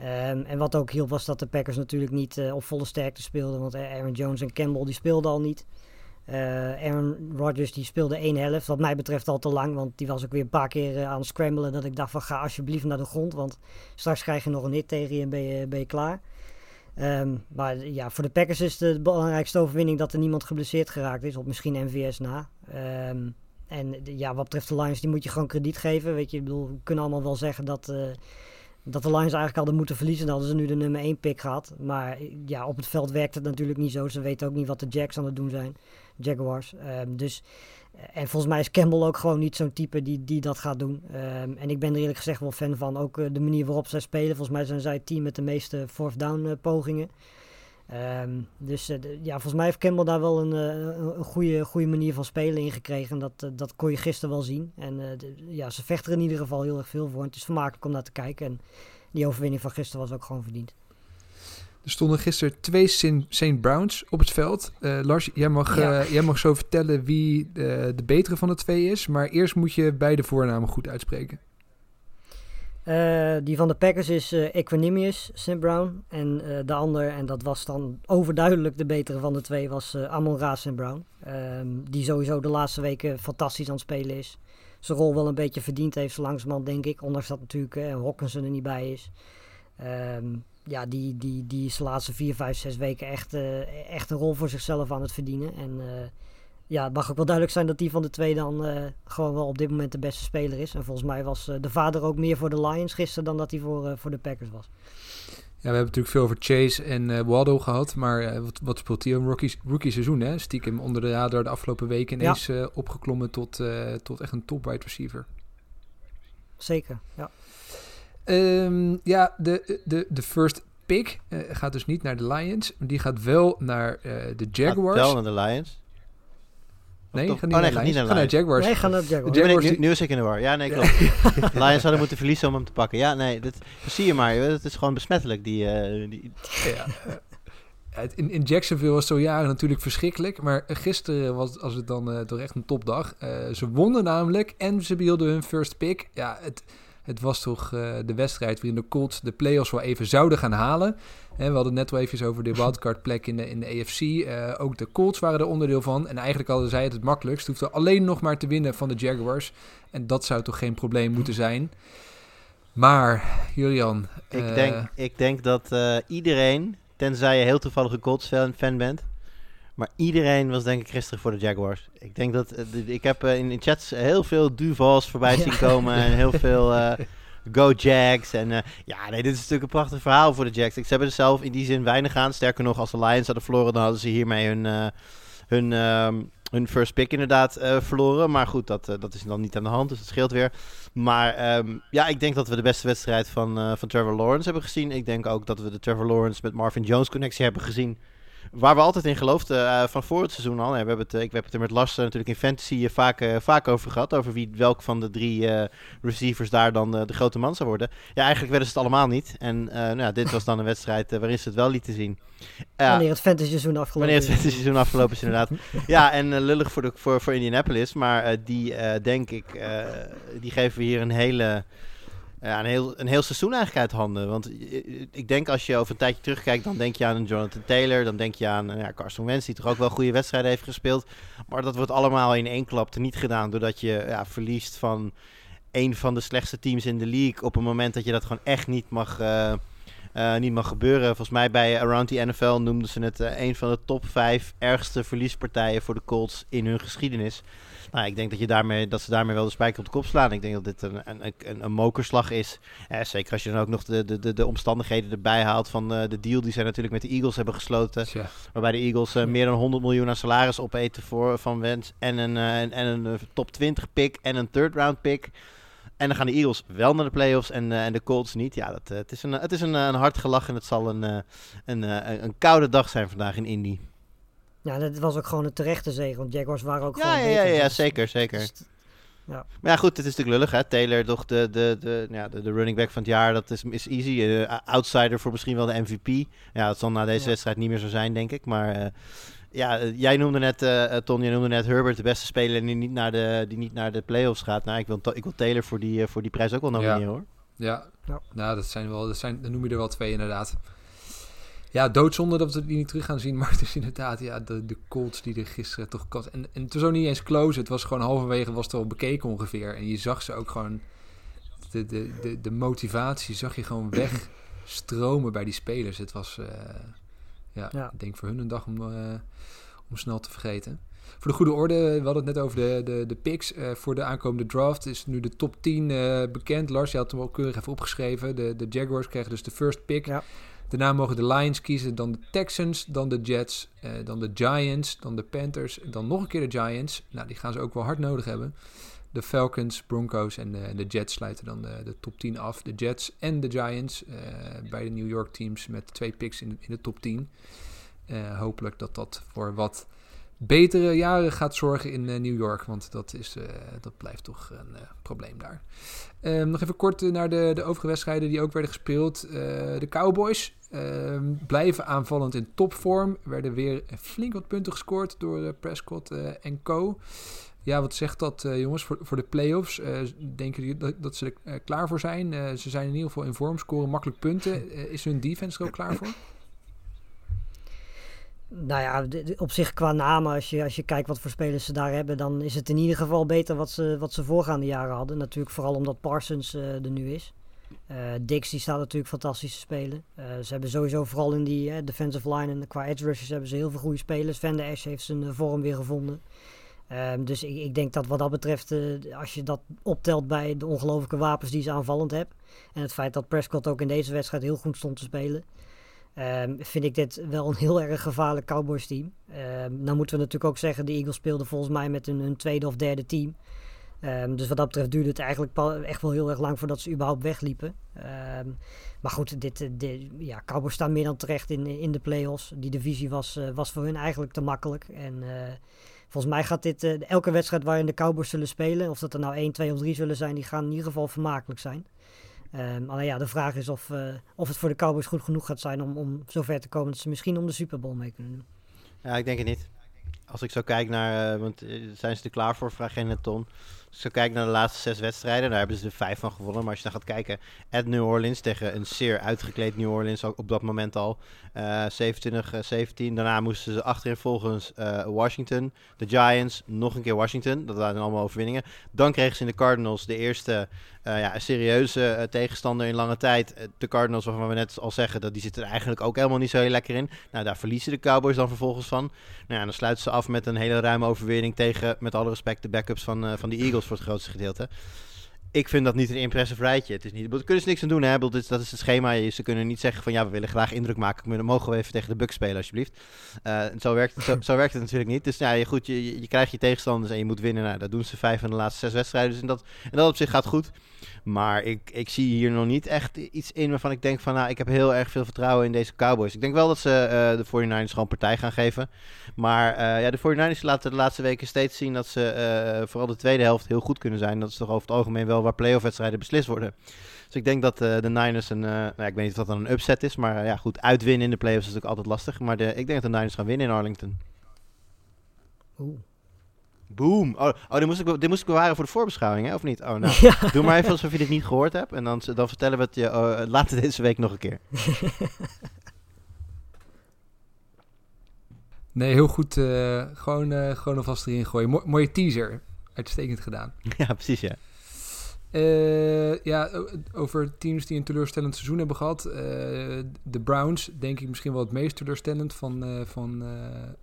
Speaker 3: Ehm, en wat ook hielp was dat de Packers natuurlijk niet eh, op volle sterkte speelden. Want Aaron Jones en Campbell die speelden al niet. Eh, Aaron Rodgers die speelde één helft, wat mij betreft al te lang. Want die was ook weer een paar keer eh, aan het scramblen. Dat ik dacht van ga alsjeblieft naar de grond. Want straks krijg je nog een hit tegen je en ben je, ben je klaar. Ehm, maar ja, voor de Packers is de belangrijkste overwinning dat er niemand geblesseerd geraakt is. Op misschien MVS na. Ehm, en ja, wat betreft de Lions, die moet je gewoon krediet geven. Weet je, bedoel, we kunnen allemaal wel zeggen dat, dat de Lions eigenlijk hadden moeten verliezen. Dan hadden ze nu de nummer 1 pick gehad. Maar ja, op het veld werkt het natuurlijk niet zo. Ze weten ook niet wat de Jacks aan het doen zijn. Jaguars. Ehm, dus, eh, en volgens mij is Campbell ook gewoon niet zo'n type die, die dat gaat doen. Ehm, en ik ben er eerlijk gezegd wel fan van. Ook eh, de manier waarop zij spelen. Volgens mij zijn zij het team met de meeste fourth down eh, pogingen. Ehm, dus eh, ja, volgens mij heeft Campbell daar wel een, eh, een een goede, goede manier van spelen in gekregen. En dat, eh, dat kon je gisteren wel zien. En de- ja, ze vechten er in ieder geval heel erg veel voor. En het is vermakelijk om naar te kijken. En die overwinning van gisteren was ook gewoon verdiend.
Speaker 1: Er stonden gisteren twee St. Browns op het veld. Lars, jij mag,
Speaker 3: Ja.
Speaker 1: jij mag zo vertellen wie de betere van de twee is. Maar eerst moet je beide voornamen goed uitspreken.
Speaker 3: Eh, die van de Packers is eh, Equanimous St. Brown. En eh, de ander, en dat was dan overduidelijk de betere van de twee, was Amon Ra St. Brown. Ehm, die sowieso de laatste weken fantastisch aan het spelen is. Zijn rol wel een beetje verdiend heeft, langzamerhand denk ik. Ondanks dat natuurlijk Hawkinson er niet bij is. Ehm, ja, die, die, die is de laatste vier, vijf, zes weken echt, echt een rol voor zichzelf aan het verdienen. En ja, het mag ook wel duidelijk zijn dat die van de twee dan eh, gewoon wel op dit moment de beste speler is. En volgens mij was eh, de vader ook meer voor de Lions gisteren dan dat hij voor, eh, voor de Packers was.
Speaker 1: Ja, we hebben natuurlijk veel over Chase en eh Waldo gehad. Maar eh, wat, wat speelt hij? Een rookie, rookie seizoen, hè? Stiekem onder de radar de afgelopen weken ineens eh, opgeklommen tot, eh, tot echt een top wide receiver.
Speaker 3: Zeker, ja.
Speaker 1: Ehm, ja, de, de, de first pick eh, gaat dus niet naar de Lions. Die gaat wel naar eh, de Jaguars.
Speaker 2: Wel naar de Lions.
Speaker 1: Nee,
Speaker 2: toch?
Speaker 1: gaat niet
Speaker 2: Oh,
Speaker 1: naar
Speaker 2: nee,
Speaker 1: Lions.
Speaker 2: niet naar
Speaker 1: naar Jaguars.
Speaker 3: Nee, gaan naar Jaguars.
Speaker 1: De
Speaker 2: Nu, ben ik,
Speaker 1: Jaguars
Speaker 2: nu,
Speaker 1: die-
Speaker 2: nu is ik in de war. Ja, nee, klopt. Lions hadden moeten verliezen om hem te pakken. Ja, nee, dat, zie je maar. Het is gewoon besmettelijk, die... eh, die
Speaker 1: Ja. In, in Jacksonville was het zo jaren natuurlijk verschrikkelijk. Maar gisteren was, was het dan eh, toch echt een topdag. Eh, ze wonnen namelijk en ze behielden hun first pick. Ja, het, het was toch eh, de wedstrijd waarin de Colts de playoffs wel even zouden gaan halen. Hè, we hadden het net wel even over de wildcard plek in de, in de AFC. Eh, ook de Colts waren er onderdeel van. En eigenlijk hadden zij het het makkelijkst. Ze hoefden alleen nog maar te winnen van de Jaguars. En dat zou toch geen probleem moeten zijn. Maar, Julian...
Speaker 2: ik,
Speaker 1: eh,
Speaker 2: denk, ik denk dat eh, iedereen, tenzij je heel toevallig een Colts fan, fan bent... Maar iedereen was denk ik gisteren voor de Jaguars. Ik denk dat... eh, de- ik heb eh, in, in chats heel veel Duvals voorbij zien komen. En heel veel... eh, Go Jags. En ja, nee, dit is natuurlijk een prachtig verhaal voor de Jags. Ze hebben er zelf in die zin weinig aan. Sterker nog, als de Lions hadden verloren, dan hadden ze hiermee hun, hun, ehm, hun first pick inderdaad verloren. Maar goed, dat, dat is dan niet aan de hand, dus dat scheelt weer. Maar ehm, ja, ik denk dat we de beste wedstrijd van, van Trevor Lawrence hebben gezien. Ik denk ook dat we de Trevor Lawrence met Marvin Jones connectie hebben gezien. Waar we altijd in geloofden eh, van voor het seizoen al. We hebben het, eh, ik heb het er met Lars natuurlijk in fantasy eh, vaak, vaak over gehad. Over wie, welk van de drie receivers daar dan de grote man zou worden. Ja, eigenlijk werden ze het allemaal niet. En nou ja, dit was dan een wedstrijd waarin ze het wel lieten zien.
Speaker 3: Wanneer het fantasy seizoen afgelopen
Speaker 2: Wanneer het
Speaker 3: is.
Speaker 2: seizoen afgelopen is, inderdaad. Ja, en lullig voor, de, voor, voor Indianapolis. Maar die, denk ik, die geven we hier een hele... Ja, een heel, een heel seizoen eigenlijk uit handen. Want ik denk als je over een tijdje terugkijkt, dan denk je aan een Jonathan Taylor. Dan denk je aan eh, ja, Carson Wentz, die toch ook wel goede wedstrijden heeft gespeeld. Maar dat wordt allemaal in één klap niet gedaan. Doordat je ja, verliest van een van de slechtste teams in de league. Op een moment dat je dat gewoon echt niet mag, eh, eh, niet mag gebeuren. Volgens mij bij Around the NFL noemden ze het een van de top vijf ergste verliespartijen voor de Colts in hun geschiedenis. Nou, ik denk dat, je daarmee, dat ze daarmee wel de spijker op de kop slaan. Ik denk dat dit een, een, een, een mokerslag is. Eh, zeker als je dan ook nog de, de, de, de omstandigheden erbij haalt van eh, de deal die zij natuurlijk met de Eagles hebben gesloten. Waarbij de Eagles eh, meer dan 100 miljoen aan salaris opeten voor, van Wentz. En een, en, en een top 20 pick en een third round pick. En dan gaan de Eagles wel naar de playoffs en, en de Colts niet. Ja, dat, het is een, het is een, een hard gelach en het zal een, een, een, een koude dag zijn vandaag in Indy.
Speaker 3: Ja, dat was ook gewoon een terechte zege. Want Jaguars waren ook
Speaker 2: Ja,
Speaker 3: gewoon
Speaker 2: ja, ja,
Speaker 3: beter.
Speaker 2: ja,
Speaker 3: Dus-
Speaker 2: zeker, zeker.
Speaker 3: dus-
Speaker 2: Maar ja, goed, het is natuurlijk lullig, hè. Taylor, toch de, de, de, ja, de, de running back van het jaar, dat is, is easy. Eh, outsider voor misschien wel de MVP. Ja, dat zal na deze
Speaker 3: Ja.
Speaker 2: wedstrijd niet meer zo zijn, denk ik. Maar eh, ja, eh, jij noemde net, eh eh, Ton, jij noemde net Herbert, de beste speler die niet naar de, die niet naar de playoffs gaat. Nou, ik wil, ik wil Taylor voor die, voor die prijs ook wel nomineren,
Speaker 1: Ja.
Speaker 2: hoor.
Speaker 1: Ja,
Speaker 3: Ja.
Speaker 1: nou, dat zijn wel, dat zijn, dan noem je er wel twee inderdaad. Ja, doodzonde dat we die niet terug gaan zien, maar het is inderdaad, ja, de, de Colts die er gisteren toch kast. En, en het was ook niet eens close, het was gewoon halverwege was het al bekeken ongeveer. En je zag ze ook gewoon, de, de, de, de motivatie zag je gewoon wegstromen bij die spelers. Het was, eh, ja,
Speaker 3: Ja.
Speaker 1: ik denk voor hun een dag om, eh, om snel te vergeten. Voor de goede orde, we hadden het net over de, de, de picks. eh, voor de aankomende draft is nu de top 10 eh, bekend. Lars, je had hem al keurig even opgeschreven. De, de Jaguars krijgen dus de first pick.
Speaker 3: Ja.
Speaker 1: Daarna mogen de Lions kiezen, dan de Texans, dan de Jets, eh, dan de Giants, dan de Panthers, dan nog een keer de Giants. Nou, die gaan ze ook wel hard nodig hebben. De Falcons, Broncos en de, en de Jets sluiten dan de, de top 10 af. De Jets en de Giants, eh beide New York teams met twee picks in, in de top 10. Eh, hopelijk dat dat voor wat betere jaren gaat zorgen in New York. Want dat, is, dat blijft toch een probleem daar. Ehm, nog even kort naar de, de overige wedstrijden die ook werden gespeeld. de Cowboys ehm, blijven aanvallend in topvorm. Werden weer flink wat punten gescoord door Prescott en co. Ja, wat zegt dat, jongens, voor, voor de playoffs? Denken jullie dat, dat ze er klaar voor zijn? ze zijn in ieder geval in vorm, scoren makkelijk punten. is hun defense er ook klaar voor?
Speaker 3: Nou ja, op zich qua namen, als je, als je kijkt wat voor spelers ze daar hebben, dan is het in ieder geval beter wat ze, wat ze voorgaande jaren hadden. Natuurlijk vooral omdat Parsons er nu is. Dix die staat natuurlijk fantastisch te spelen. ze hebben sowieso vooral in die defensive line en qua edge rushers hebben ze heel veel goede spelers. Van der Esch heeft zijn vorm weer gevonden. Um, dus ik, ik, denk dat wat dat betreft, uh, als je dat optelt bij de ongelofelijke wapens die ze aanvallend hebben. En het feit dat Prescott ook in deze wedstrijd heel goed stond te spelen. Um, vind ik dit wel een heel erg gevaarlijk Cowboys team. Um, nou moeten we natuurlijk ook zeggen, de Eagles speelden volgens mij met hun tweede of derde team. dus wat dat betreft duurde het eigenlijk echt wel heel erg lang voordat ze überhaupt wegliepen. maar goed, dit, eh, dit, ja, Cowboys staan meer dan terecht in, in de playoffs. Die divisie was, uh, was voor hun eigenlijk te makkelijk. En uh, Volgens mij gaat dit, elke wedstrijd waarin de Cowboys zullen spelen, of dat er nou 1, 2 of 3 zullen zijn, die gaan in ieder geval vermakelijk zijn. Um, alleen ja, de vraag is of, uh, of het voor de Cowboys goed genoeg gaat zijn om, om zover te komen dat ze misschien om de Super Bowl mee kunnen doen.
Speaker 2: Ja, ik denk het niet. Als ik zo kijk naar, uh, want zijn ze er klaar voor, vraag net Ton. Als ik kijk naar de laatste zes wedstrijden, daar hebben ze er vijf van gewonnen. Maar als je dan gaat kijken, at New Orleans tegen een zeer uitgekleed New Orleans, op dat moment al. Uh, 27, 17. Daarna moesten ze achterin volgens Washington, de Giants, nog een keer Washington. Dat waren allemaal overwinningen. Dan kregen ze in de Cardinals de eerste uh, ja, een serieuze uh, tegenstander in lange tijd. Uh, de Cardinals, waarvan we net al zeggen, dat die zitten er eigenlijk ook helemaal niet zo heel lekker in. Nou, daar verliezen de Cowboys dan vervolgens van. Nou ja, dan sluiten ze af met een hele ruime overwinning tegen, met alle respect, de backups van, van de Eagles voor het grootste gedeelte ik vind dat niet een impressive rijtje. Het is niet, daar kunnen ze niks aan doen. Hè? Dat is, dat is het schema. Ze kunnen niet zeggen van ja, we willen graag indruk maken. Mogen we even tegen de Bucks spelen alsjeblieft. Uh, zo, werkt, zo, zo, werkt het natuurlijk niet. Dus ja, goed, je, je, krijgt je tegenstanders en je moet winnen. Nou, dat doen ze vijf van de laatste zes wedstrijden. Dus in dat, en dat op zich gaat goed. Maar ik, ik zie hier nog niet echt iets in waarvan ik denk van nou, ik heb heel erg veel vertrouwen in deze Cowboys. Ik denk wel dat ze uh, de 49ers gewoon partij gaan geven. Maar uh, ja, de 49ers laten de laatste weken steeds zien dat ze vooral de tweede helft heel goed kunnen zijn. Dat is toch over het algemeen wel waar playoff wedstrijden beslist worden. Dus ik denk dat uh, de Niners een, uh, nou, ik weet niet of dat dan een upset is, maar uh, ja, goed, uitwinnen in de playoffs is natuurlijk altijd lastig. Maar de, ik denk dat de Niners gaan winnen in Arlington.
Speaker 3: Oeh.
Speaker 2: Boom. Oh, oh dit, moest ik, dit moest ik bewaren voor de voorbeschouwing, hè? of niet? Oh, nou. Ja. Doe maar even alsof je dit niet gehoord hebt. En dan, dan vertellen we het je oh, later deze week nog een keer.
Speaker 1: nee, heel goed. Uh, gewoon, uh, gewoon alvast erin gooien. Mo mooie teaser. Uitstekend gedaan.
Speaker 2: Ja, precies, ja.
Speaker 1: Uh, ja, over teams die een teleurstellend seizoen hebben gehad. Uh, de Browns, denk ik misschien wel het meest teleurstellend van, uh, van,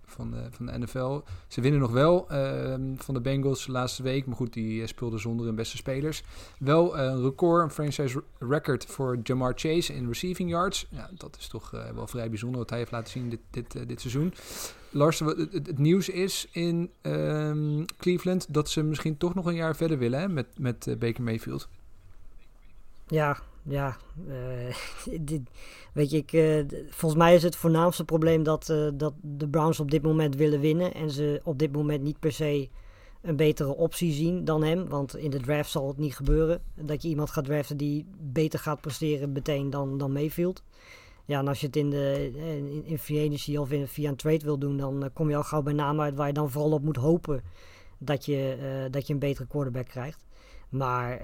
Speaker 1: van, van de NFL. Ze winnen nog wel ehm, van de Bengals laatste week. Maar goed, die speelden zonder hun beste spelers. Wel een record, een franchise record voor Jamar Chase in receiving yards. Ja, dat is toch wel vrij bijzonder wat hij heeft laten zien dit, dit, dit seizoen. Lars, het, het, nieuws is in um, Cleveland dat ze misschien toch nog een jaar verder willen hè, met, met uh, Baker Mayfield.
Speaker 3: Ja, ja. Uh, dit, weet je, ik, uh, volgens mij is het voornaamste probleem dat, dat de Browns op dit moment willen winnen. En ze op dit moment niet per se een betere optie zien dan hem. Want in de draft zal het niet gebeuren. Dat je iemand gaat draften die beter gaat presteren meteen dan, dan Mayfield. Ja, en als je het in, de, in, in free agency of in, via een trade wil doen, dan uh, kom je al gauw bij namen uit waar je dan vooral op moet hopen dat je, uh, dat je een betere quarterback krijgt. Maar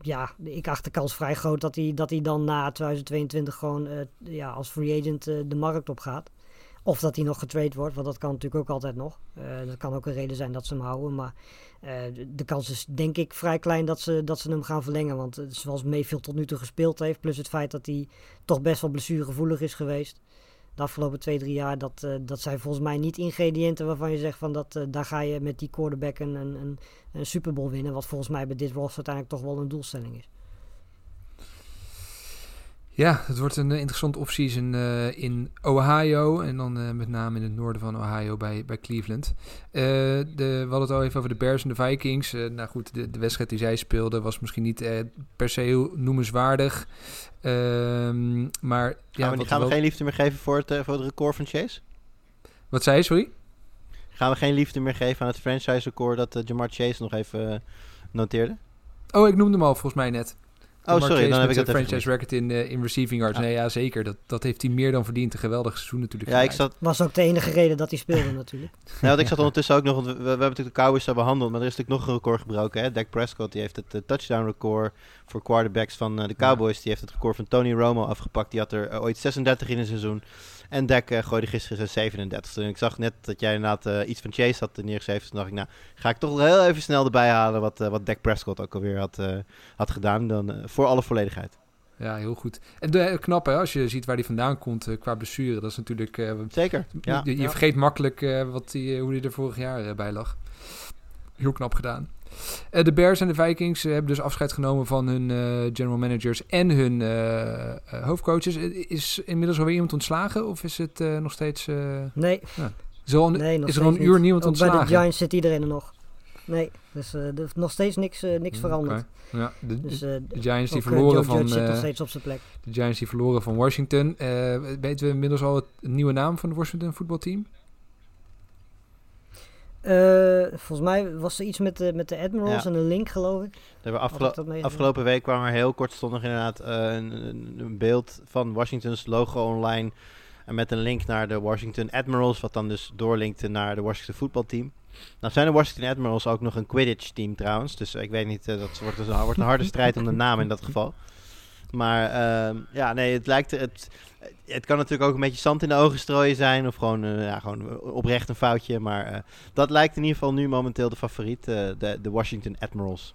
Speaker 3: ja, ik acht de kans vrij groot dat hij, dat hij dan na 2022 gewoon ja, als free agent de markt op gaat. Of dat hij nog getrade wordt, want dat kan natuurlijk ook altijd nog. Uh, dat kan ook een reden zijn dat ze hem houden. Maar uh, de kans is denk ik vrij klein dat ze, dat ze hem gaan verlengen. Want uh, zoals Mayfield tot nu toe gespeeld heeft, plus het feit dat hij toch best wel blessuregevoelig is geweest. De afgelopen twee, drie jaar, dat, dat zijn volgens mij niet ingrediënten waarvan je zegt van dat daar ga je met die quarterback een, een, een Super Bowl winnen. Wat volgens mij bij dit roster uiteindelijk toch wel een doelstelling is.
Speaker 1: Ja, het wordt een uh, interessante offseason uh, in Ohio. En dan uh, met name in het noorden van Ohio bij, bij Cleveland. de, we hadden het al even over de Bears en de Vikings. nou goed, de, de wedstrijd die zij speelden was misschien niet per se heel noemenswaardig. Ehm, maar ja,
Speaker 2: gaan we, gaan we geen liefde meer geven voor het, voor het record van Chase?
Speaker 1: Wat zei je, sorry?
Speaker 2: Gaan we geen liefde meer geven aan het franchise-record dat eh, Jamar Chase nog even eh, noteerde?
Speaker 1: Oh, ik noemde hem al volgens mij net.
Speaker 2: Oh, sorry, dan heb
Speaker 1: met
Speaker 2: ik
Speaker 1: de
Speaker 2: dat even
Speaker 1: franchise record in, eh, in receiving yards.
Speaker 2: Ja.
Speaker 1: Nee, ja, zeker. Dat, dat heeft hij meer dan verdiend. Een geweldig seizoen natuurlijk.
Speaker 2: Ja, ik zat,
Speaker 3: Was ook de enige reden dat hij speelde natuurlijk.
Speaker 2: Ja, want ik zat ondertussen ook nog, want we, we hebben natuurlijk de Cowboys daar behandeld, maar er is natuurlijk nog een record gebroken. Hè? Dak Prescott die heeft het eh, touchdown record voor quarterbacks van eh, de Cowboys. Die heeft het record van Tony Romo afgepakt. Die had er ooit 36 in een seizoen. En Dak eh, gooide gisteren zijn 37. En ik zag net dat jij inderdaad eh, iets van Chase had neergeschreven. Toen dacht ik, nou, ga ik toch heel even snel erbij halen wat, eh, wat Dak Prescott ook alweer had, eh, had gedaan. Dan, eh, voor alle volledigheid.
Speaker 1: Ja, heel goed. En de, knap hè, als je ziet waar hij vandaan komt qua blessure. Dat is natuurlijk... eh,
Speaker 2: Zeker. Ja.
Speaker 1: je je
Speaker 3: Ja.
Speaker 1: vergeet makkelijk eh, wat die, hoe hij er vorig jaar bij lag. Heel knap gedaan. Eh, de Bears en de Vikings eh, hebben dus afscheid genomen van hun eh, general managers en hun hoofdcoaches. Is inmiddels alweer iemand ontslagen of is het nog steeds...
Speaker 3: Nee,
Speaker 1: is er al een,
Speaker 3: nee
Speaker 1: is er al een uur niemand ontslagen?
Speaker 3: bij de Giants zit iedereen er nog. Nee, dus eh, er is nog steeds niks, niks veranderd.
Speaker 1: Ja, de,
Speaker 3: Dus
Speaker 1: de, de Giants die verloren van...
Speaker 3: Zit nog steeds op zijn plek.
Speaker 1: de Giants die verloren van Washington. Weten we inmiddels al het, het nieuwe naam van het Washington voetbalteam?
Speaker 3: Eh, volgens mij was er iets met de, met de Admirals
Speaker 2: Ja.
Speaker 3: en een link, geloof ik.
Speaker 2: We afgelo- afgelopen week kwam er heel kortstondig inderdaad eh, een, een, beeld van Washington's logo online. En met een link naar de Washington Admirals, wat dan dus doorlinkte naar de Washington voetbalteam. Nou zijn de Washington Admirals ook nog een Quidditch team trouwens. Dus ik weet niet, eh, dat wordt, dus wordt een harde strijd om de naam in dat geval. Maar ehm, ja, nee, het lijkt... Het, het kan natuurlijk ook een beetje zand in de ogen strooien zijn. Of gewoon, eh, ja, gewoon oprecht een foutje. Maar eh, dat lijkt in ieder geval nu momenteel de favoriet. eh, de, de Washington Admirals.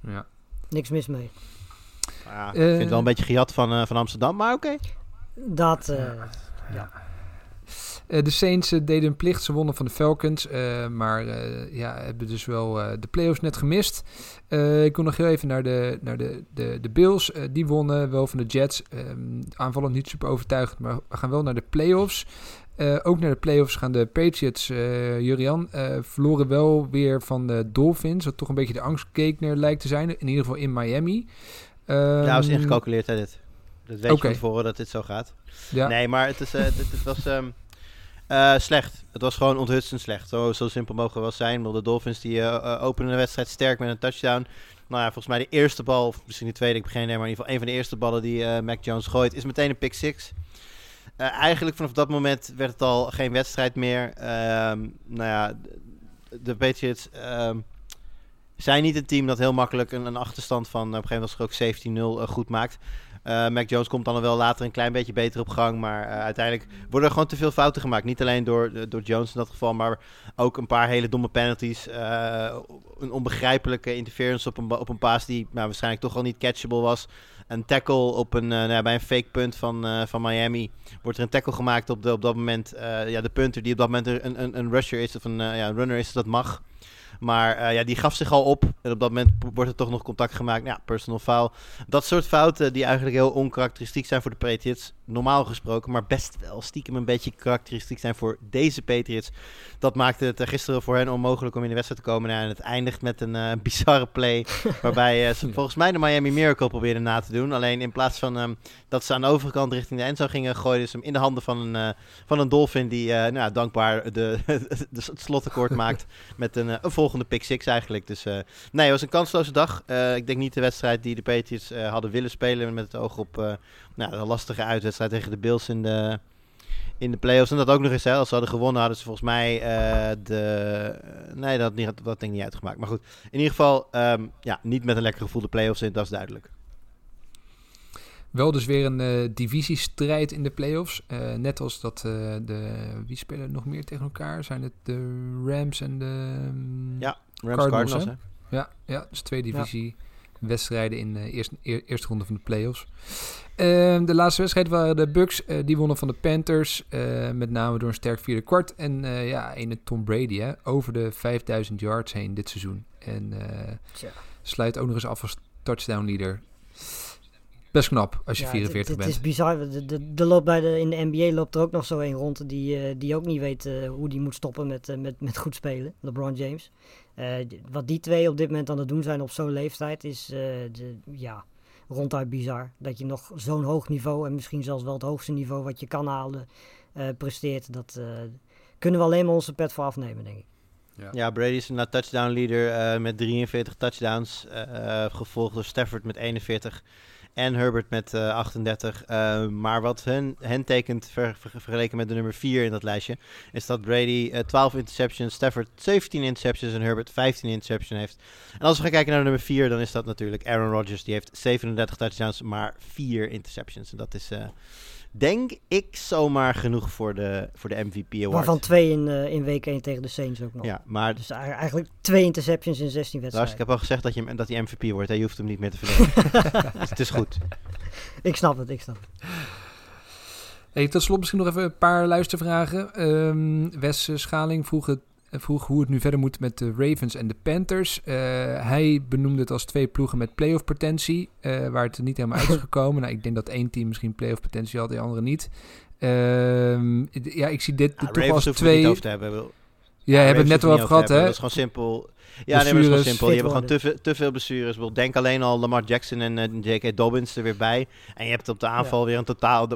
Speaker 1: Ja.
Speaker 3: Niks mis mee.
Speaker 2: Ja, ik vind het wel een beetje gejat van, eh, van Amsterdam, maar oké.
Speaker 3: Dat, eh,
Speaker 1: Eh, de Saints eh, deden hun plicht. Ze wonnen van de Falcons. eh, maar eh, ja, hebben dus wel eh, de playoffs net gemist. Eh, ik kom nog heel even naar de, naar de, de, de Bills. Eh, die wonnen wel van de Jets. Ehm aanvallend niet super overtuigend. Maar we gaan wel naar de playoffs. Eh, ook naar de playoffs gaan de Patriots, eh Jurian, eh, verloren wel weer van de Dolphins. Wat toch een beetje de angstkeekner lijkt te zijn. In ieder geval in Miami.
Speaker 2: ja, dat is
Speaker 1: Ehm,
Speaker 2: ingecalculeerd, hè, dit. Dat weet
Speaker 1: oké.
Speaker 2: je van tevoren dat dit zo gaat.
Speaker 1: Ja.
Speaker 2: Nee, maar het, is, eh, het, was ehm, eh, slecht. Het was gewoon onthutsend slecht. Zo, zo simpel mogen we wel zijn. De Dolphins die eh, openen de wedstrijd sterk met een touchdown. Nou ja, volgens mij de eerste bal, of misschien de tweede, ik begin maar in ieder geval een van de eerste ballen die Mac Jones gooit, is meteen een pick six. Eigenlijk vanaf dat moment werd het al geen wedstrijd meer. Ehm, nou ja, de, Patriots ehm, zijn niet een team dat heel makkelijk een, een achterstand van, op een gegeven moment was ook 17-0 eh, goed maakt. Eh, Mac Jones komt dan wel later een klein beetje beter op gang. Maar eh, uiteindelijk worden er gewoon te veel fouten gemaakt. Niet alleen door, eh, door Jones in dat geval, maar ook een paar hele domme penalties. Een onbegrijpelijke interference op een, op een paas die nou, waarschijnlijk toch al niet catchable was. Een tackle op een, nou bij een fake punt van, van Miami. Wordt er een tackle gemaakt op, de, op dat moment. ja, de punter die op dat moment een, een, een rusher is of een, ja, een runner is, dat mag. Maar eh, ja, die gaf zich al op. En op dat moment wordt er toch nog contact gemaakt. Ja, personal foul. Dat soort fouten die eigenlijk heel onkarakteristiek zijn voor de Patriots. Normaal gesproken, maar best wel stiekem een beetje karakteristiek zijn voor deze Patriots. Dat maakte het eh, gisteren voor hen onmogelijk om in de wedstrijd te komen. Nou, en het eindigt met een eh, bizarre play. waarbij eh, ze volgens mij de Miami Miracle probeerden na te doen. Alleen in plaats van ehm, dat ze aan de overkant richting de endzone gingen, gooiden ze hem in de handen van een, van een dolphin. Die nou, dankbaar de, de, het slotakkoord maakt met een, een volgende pick six eigenlijk. Dus nee, het was een kansloze dag. Ik denk niet de wedstrijd die de Patriots hadden willen spelen met het oog op nou, een lastige uitwedstrijd tegen de Bills in de, in de playoffs. En dat ook nog eens, hè, als ze hadden gewonnen hadden ze volgens mij eh, de... Nee, dat, had niet, dat ding niet uitgemaakt. Maar goed, in ieder geval ehm, ja, niet met een lekker gevoel de playoffs in, dat is duidelijk.
Speaker 1: Wel dus weer een eh, divisiestrijd in de playoffs. Eh, net als dat eh, de... Wie spelen nog meer tegen elkaar? Zijn het de Rams en de... mm,
Speaker 2: Ja, Rams
Speaker 1: Cardinals,
Speaker 2: Cardinals,
Speaker 1: hè?
Speaker 2: hè?
Speaker 1: Ja, ja dus twee divisiewedstrijden in de eerste, eer- eerste ronde van de playoffs. Ehm, de laatste wedstrijd waren de Bucks. eh, die wonnen van de Panthers. eh, met name door een sterk vierde kwart. En eh, ja, ene Tom Brady hè, over de 5000 yards heen dit seizoen. En sluit ook nog eens af als touchdown leader. Best knap als je
Speaker 3: Ja,
Speaker 1: 44
Speaker 3: het,
Speaker 1: bent.
Speaker 3: Het is bizar. De, de, de loopt bij de, in de NBA loopt er ook nog zo een rond die, die ook niet weet hoe die moet stoppen met, met, met goed spelen. LeBron James. Wat die twee op dit moment aan het doen zijn op zo'n leeftijd is de, ja, ronduit bizar. Dat je nog zo'n hoog niveau en misschien zelfs wel het hoogste niveau wat je kan halen eh, presteert. Dat eh, kunnen we alleen maar onze pet voor afnemen, denk ik.
Speaker 2: Ja, Brady is een touchdown leader eh, met 43 touchdowns. gevolgd door Stafford met 41 en Herbert met eh, 38. Eh, maar wat hen, hen tekent ver- ver- vergeleken met de nummer 4 in dat lijstje, is dat Brady eh, 12 interceptions, Stafford 17 interceptions en Herbert 15 interceptions heeft. En als we gaan kijken naar de nummer 4, dan is dat natuurlijk Aaron Rodgers. Die heeft 37 touchdowns, maar 4 interceptions. En dat is, eh, denk ik, zomaar genoeg voor de, voor de MVP award.
Speaker 3: Waarvan twee in, eh, in week 1 tegen de Saints ook nog.
Speaker 2: Ja, maar
Speaker 3: Dus eigenlijk twee interceptions in 16
Speaker 2: Lars, ik
Speaker 3: wedstrijden.
Speaker 2: heb al gezegd dat, je, dat hij MVP wordt. Hè? Je hoeft hem niet meer te verdedigen. dus het is goed.
Speaker 3: Ik snap het, ik snap het.
Speaker 1: Hey, tot slot misschien nog even een paar luistervragen. Ehm, Wes Schaling vroeg, het, vroeg hoe het nu verder moet met de Ravens en de Panthers. Eh, hij benoemde het als twee ploegen met playoff potentie, eh, waar het er niet helemaal uit is gekomen. nou, ik denk dat één team misschien playoff potentie had, de andere niet. Ehm, ja, ik zie dit
Speaker 2: Ja,
Speaker 1: toch
Speaker 2: Ravens
Speaker 1: als twee...
Speaker 2: niet over te hebben.
Speaker 1: Ja, hebben we het net al over gehad, hè?
Speaker 2: Dat is gewoon simpel. Ja, nee, maar dat is gewoon simpel. Je hebt gewoon te, veel- te veel blessures. Denk alleen al Lamar Jackson en eh, J.K. Dobbins er weer bij. En je hebt op de aanval weer een totaal...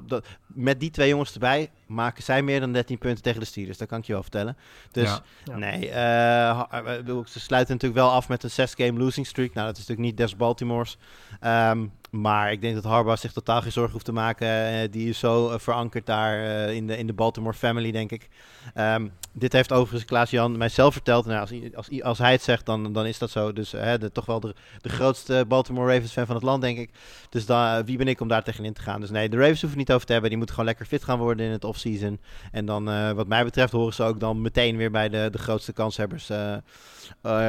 Speaker 2: met die twee jongens erbij maken zij meer dan 13 punten tegen de Steelers. Dat kan ik je wel vertellen. Dus
Speaker 1: Ja.
Speaker 3: Ja.
Speaker 2: nee, eh, eh, ze sluiten natuurlijk wel af met een 6-game losing streak. Nou, dat is natuurlijk niet des Baltimore's. Ehm, maar ik denk dat Harbaugh zich totaal geen zorgen hoeft te maken. Eh, die is zo eh, verankerd daar eh, in, de, in de Baltimore family, denk ik. Ehm, dit heeft overigens Klaas-Jan mijzelf verteld. Nou, als, als, als hij het zegt, dan, dan is dat zo. Dus toch wel de, de grootste Baltimore Ravens fan van het land, denk ik. Dus da, wie ben ik om daar tegenin te gaan? Dus nee, de Ravens hoeven niet over te hebben. Die moeten gewoon lekker fit gaan worden in het offseason. En dan, wat mij betreft, horen ze ook dan meteen weer bij de, de grootste kanshebbers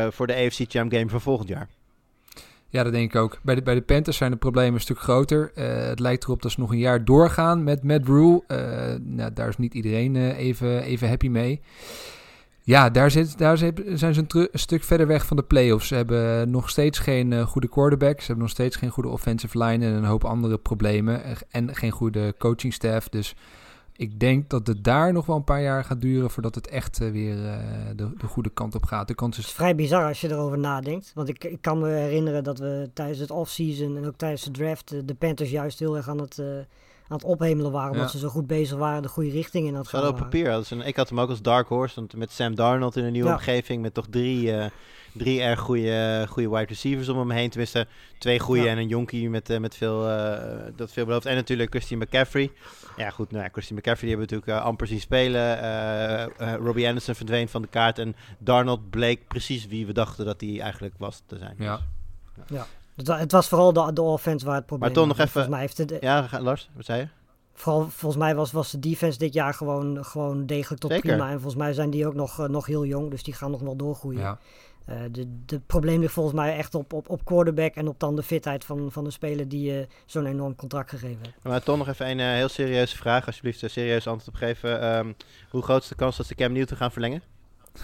Speaker 2: voor de AFC Champ Game van volgend jaar.
Speaker 1: Ja, dat denk ik ook. Bij de, bij de Panthers zijn de problemen een stuk groter. Eh, het lijkt erop dat ze nog een jaar doorgaan met Matt Rule. Eh, nou, daar is niet iedereen eh, even, even happy mee. Ja, daar, zit, daar zijn ze een, stuk verder weg van de playoffs. Ze hebben nog steeds geen goede quarterback. Ze hebben nog steeds geen goede offensive line en een hoop andere problemen. En geen goede coaching staff. Dus ik denk dat het daar nog wel een paar jaar gaat duren voordat het echt eh, weer eh, de, de goede kant op gaat. De kans
Speaker 3: Het is
Speaker 1: is
Speaker 3: vrij bizar als je erover nadenkt. Want ik, ik kan me herinneren dat we tijdens het offseason en ook tijdens de draft eh, de Panthers juist heel erg aan het, aan het ophemelen waren. Omdat
Speaker 1: Ja.
Speaker 3: ze zo goed bezig waren, de goede richting in
Speaker 2: Gaat
Speaker 3: gaan
Speaker 2: op
Speaker 3: waren.
Speaker 2: papier. Dat is een, ik had hem ook als Dark Horse. Want met Sam Darnold in een nieuwe
Speaker 3: Ja.
Speaker 2: omgeving. Met toch drie, eh, drie erg goede, goede wide receivers om hem heen. Tenminste, twee goede
Speaker 3: Ja.
Speaker 2: en een jonkie met, eh, met veel, eh, dat veel belooft. En natuurlijk Christian McCaffrey. Ja goed, nou ja, Christian McCaffrey die hebben we natuurlijk eh, amper zien spelen. Eh, eh, Robbie Anderson verdween van de kaart. En Darnold bleek precies wie we dachten dat hij eigenlijk was te zijn.
Speaker 1: Ja.
Speaker 2: Dus-
Speaker 3: Het, wa- het was vooral de, de offense waar het probleem
Speaker 2: toch nog
Speaker 3: was.
Speaker 2: even-
Speaker 3: Volgens mij, heeft het,
Speaker 2: ja Lars, wat zei je?
Speaker 3: vooral, volgens mij was, was de defense dit jaar gewoon, gewoon degelijk tot
Speaker 2: Zeker.
Speaker 3: prima. En volgens mij zijn die ook nog, nog heel jong, dus die gaan nog wel doorgroeien.
Speaker 1: ja.
Speaker 3: Eh, de, de probleem ligt volgens mij echt op, op, op quarterback en op dan de fitheid van, van de speler die je zo'n enorm contract gegeven heeft.
Speaker 2: Maar toch nog even een eh, heel serieuze vraag. Alsjeblieft, een serieus antwoord op geven. Ehm, hoe groot is de kans dat ze Cam Newton gaan verlengen?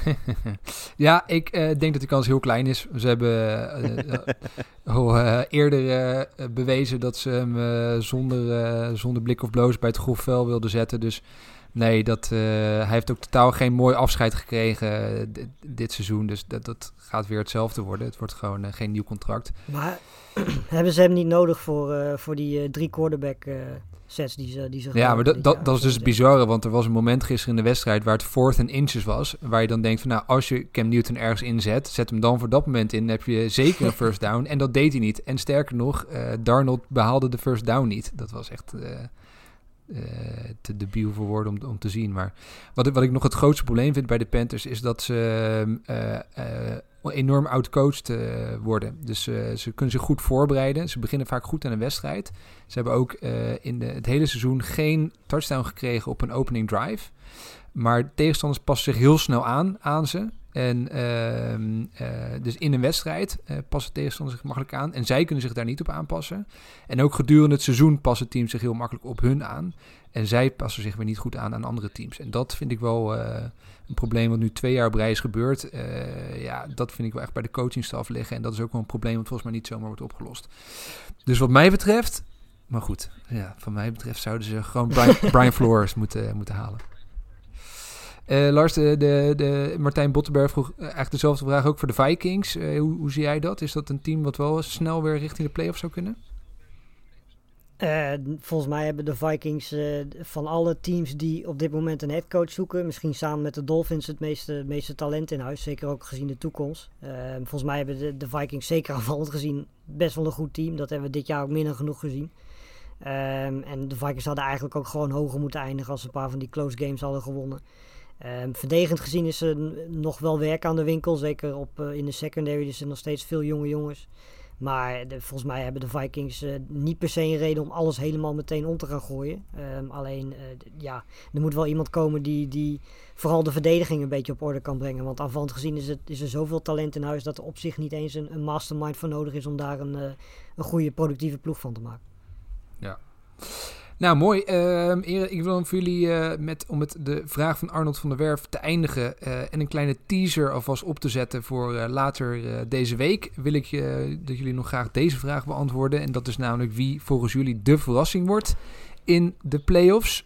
Speaker 1: ja, ik eh, denk dat die kans heel klein is. Ze hebben eh, eh, al eh, eerder eh, bewezen dat ze hem eh, zonder, eh, zonder blik of bloos bij het grof vel wilden zetten. Dus nee, dat, eh, hij heeft ook totaal geen mooi afscheid gekregen eh, dit, dit seizoen. Dus dat, dat gaat weer hetzelfde worden. Het wordt gewoon eh, geen nieuw contract.
Speaker 3: Maar hebben ze hem niet nodig voor, voor die drie quarterback sets die ze, die ze
Speaker 1: Ja, maar dat, dat, is dus het bizarre, want er was een moment gisteren in de wedstrijd waar het fourth and inches was, waar je dan denkt van nou, als je Cam Newton ergens inzet, zet hem dan voor dat moment in, dan heb je zeker een first down. En dat deed hij niet. En sterker nog, Darnold behaalde de first down niet. Dat was echt eh, te debiel voor woorden om, om te zien. Maar wat, wat ik nog het grootste probleem vind bij de Panthers is dat ze eh, eh, enorm outcoached worden. Dus ze kunnen zich goed voorbereiden. Ze beginnen vaak goed aan een wedstrijd. Ze hebben ook in de, het hele seizoen geen touchdown gekregen op een opening drive. Maar tegenstanders passen zich heel snel aan aan ze. En ehm, eh, dus in een wedstrijd eh, passen tegenstanders zich makkelijk aan. En zij kunnen zich daar niet op aanpassen. En ook gedurende het seizoen passen teams zich heel makkelijk op hun aan. En zij passen zich weer niet goed aan aan andere teams. En dat vind ik wel eh, een probleem wat nu twee jaar op is gebeurd. Ja, dat vind ik wel echt bij de coachingstaf liggen. En dat is ook wel een probleem wat volgens mij niet zomaar wordt opgelost. Dus wat mij betreft... Maar goed, ja, van mij betreft zouden ze gewoon Brian, Brian Flores moeten, moeten halen. Eh, Lars, de, de, Martijn Bottenberg vroeg eh, eigenlijk dezelfde vraag ook voor de Vikings. Eh, hoe, hoe zie jij dat? Is dat een team wat wel snel weer richting de playoffs zou kunnen?
Speaker 3: Volgens mij hebben de Vikings van alle teams die op dit moment een headcoach zoeken, misschien samen met de Dolphins het meeste, meeste talent in huis. Zeker ook gezien de toekomst. Volgens mij hebben de, de, Vikings zeker aanvallend gezien best wel een goed team. Dat hebben we dit jaar ook minder genoeg gezien. Um, en de Vikings hadden eigenlijk ook gewoon hoger moeten eindigen als ze een paar van die close games hadden gewonnen. Um, verdedigend gezien is er nog wel werk aan de winkel. Zeker op, in de secondary. Er zijn nog steeds veel jonge jongens. Maar volgens mij hebben de Vikings uh, niet per se een reden om alles helemaal meteen om te gaan gooien. Um, alleen, uh, ja, er moet wel iemand komen die, die vooral de verdediging een beetje op orde kan brengen. Want aanvallend gezien is, het, is er zoveel talent in huis dat er op zich niet eens een, een mastermind voor nodig is om daar een, een goede productieve ploeg van te maken.
Speaker 1: Ja. Nou, mooi. Uh, ik wil voor jullie uh, met, om met de vraag van Arnold van der Werf te eindigen uh, en een kleine teaser alvast op te zetten voor uh, later deze week, wil ik dat jullie nog graag deze vraag beantwoorden. En dat is namelijk wie volgens jullie de verrassing wordt in de playoffs.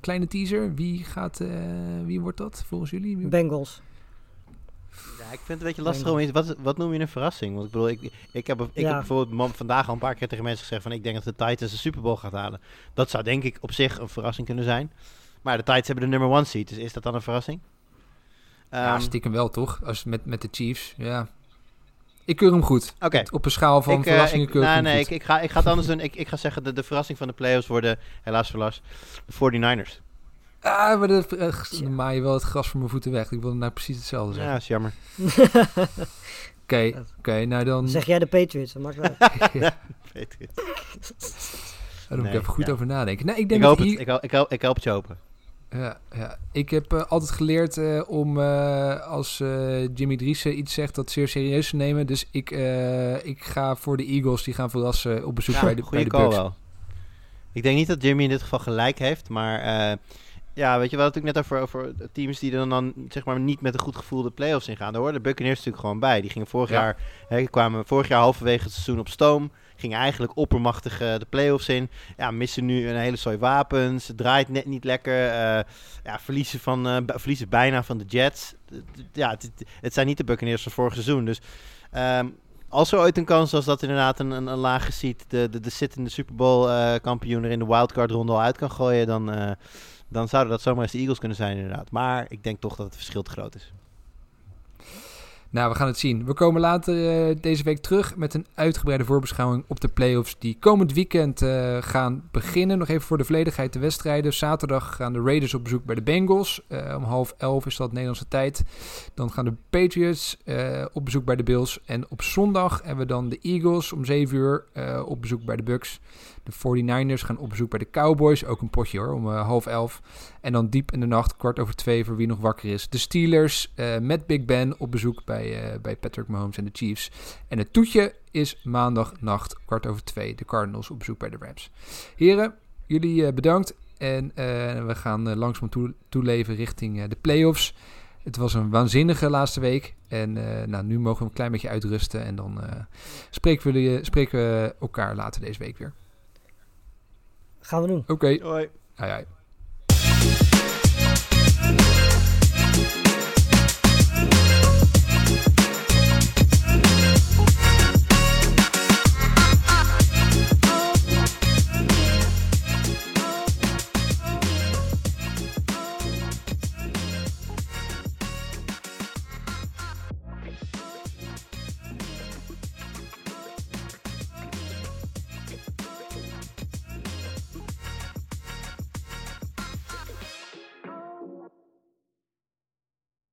Speaker 1: kleine teaser, wie, gaat, wie wordt dat volgens jullie?
Speaker 3: Bengals.
Speaker 2: Ik vind het een beetje lastig om iets. Wat, wat noem je een verrassing? Want ik bedoel, ik, ik, heb, ik
Speaker 3: Ja.
Speaker 2: heb bijvoorbeeld vandaag al een paar keer tegen mensen gezegd van ik denk dat de Titans de Super Bowl gaat halen. Dat zou denk ik op zich een verrassing kunnen zijn. Maar de Titans hebben de number one seat, dus is dat dan een verrassing?
Speaker 1: ja,
Speaker 2: Ehm,
Speaker 1: stiekem wel toch? Als met, met de Chiefs, ja. Ik keur hem goed.
Speaker 2: Oké.
Speaker 1: Op een schaal van
Speaker 2: ik, eh,
Speaker 1: verrassingen
Speaker 2: ik,
Speaker 1: keur ik
Speaker 2: nou,
Speaker 1: hem
Speaker 2: nee,
Speaker 1: goed.
Speaker 2: ik, ik, ga, ik ga het anders doen. Ik, ik ga zeggen, de, de verrassing van de playoffs worden, helaas voor Lars, de 49ers.
Speaker 1: Ah, maar dat uh, dan maai je wel het gras voor mijn voeten weg. Ik wilde nou precies hetzelfde
Speaker 2: Ja,
Speaker 1: zeggen.
Speaker 2: is jammer.
Speaker 1: Oké, oké, nou dan...
Speaker 3: Zeg jij de Patriots, dat maakt wel
Speaker 1: ja,
Speaker 2: Weet je.
Speaker 1: daar moet ik even goed
Speaker 2: ja.
Speaker 1: over nadenken. Nee, ik
Speaker 2: Ik
Speaker 1: denk
Speaker 2: hoop
Speaker 1: dat
Speaker 2: het.
Speaker 1: hier-
Speaker 2: Ik, ik, ik help het je open.
Speaker 1: Ja, ja. ik heb eh, altijd geleerd eh, om eh, als eh, Jimmy Driessen iets zegt dat zeer serieus te nemen. Dus ik, eh, ik ga voor de Eagles. Die gaan verrassen op bezoek
Speaker 2: Ja,
Speaker 1: bij de, bij de Bucks.
Speaker 2: wel. Ik denk niet dat Jimmy in dit geval gelijk heeft, maar eh, ja, weet je, we hadden het ook net over, over teams die dan, dan zeg maar niet met een goed gevoel de playoffs ingaan. Daar hoorden de Buccaneers natuurlijk gewoon bij. Die gingen vorig
Speaker 1: Ja.
Speaker 2: jaar, hè, kwamen vorig jaar halverwege het seizoen op stoom. Gingen eigenlijk oppermachtig eh, de playoffs in. Ja, missen nu een hele soort wapens. Het draait net niet lekker. eh, ja, verliezen, van, eh, verliezen bijna van de Jets. Ja, het, het- zijn niet de Buccaneers van vorig seizoen. Dus ehm, als er ooit een kans was dat inderdaad een, een, een lage seed de, de, de zittende Super Bowl kampioen er in de wildcard ronde al uit kan gooien, dan, dan zouden dat zomaar eens de Eagles kunnen zijn inderdaad. Maar ik denk toch dat het verschil te groot is.
Speaker 1: Nou, we gaan het zien. We komen later eh, deze week terug met een uitgebreide voorbeschouwing op de playoffs die komend weekend eh, gaan beginnen. Nog even voor de volledigheid de wedstrijden. Zaterdag gaan de Raiders op bezoek bij de Bengals. Eh, om half elf is dat Nederlandse tijd. Dan gaan de Patriots op bezoek bij de Bills. En op zondag hebben we dan de Eagles om 7 uur op bezoek bij de Bucks. De 49ers gaan op bezoek bij de Cowboys. Ook een potje hoor, om eh, half elf. En dan diep in de nacht, kwart over twee, voor wie nog wakker is. De Steelers eh, met Big Ben op bezoek bij, eh, bij Patrick Mahomes en de Chiefs. En het toetje is maandagnacht, kwart over twee. De Cardinals op bezoek bij de Rams. Heren, jullie bedankt. En we gaan langzaam toe, toeleven richting de playoffs. Het was een waanzinnige laatste week. En nou, nu mogen we een klein beetje uitrusten. En dan spreken we elkaar later deze week weer.
Speaker 3: Gaan we doen.
Speaker 1: Oké,
Speaker 2: Hoi.
Speaker 1: Ai, ai.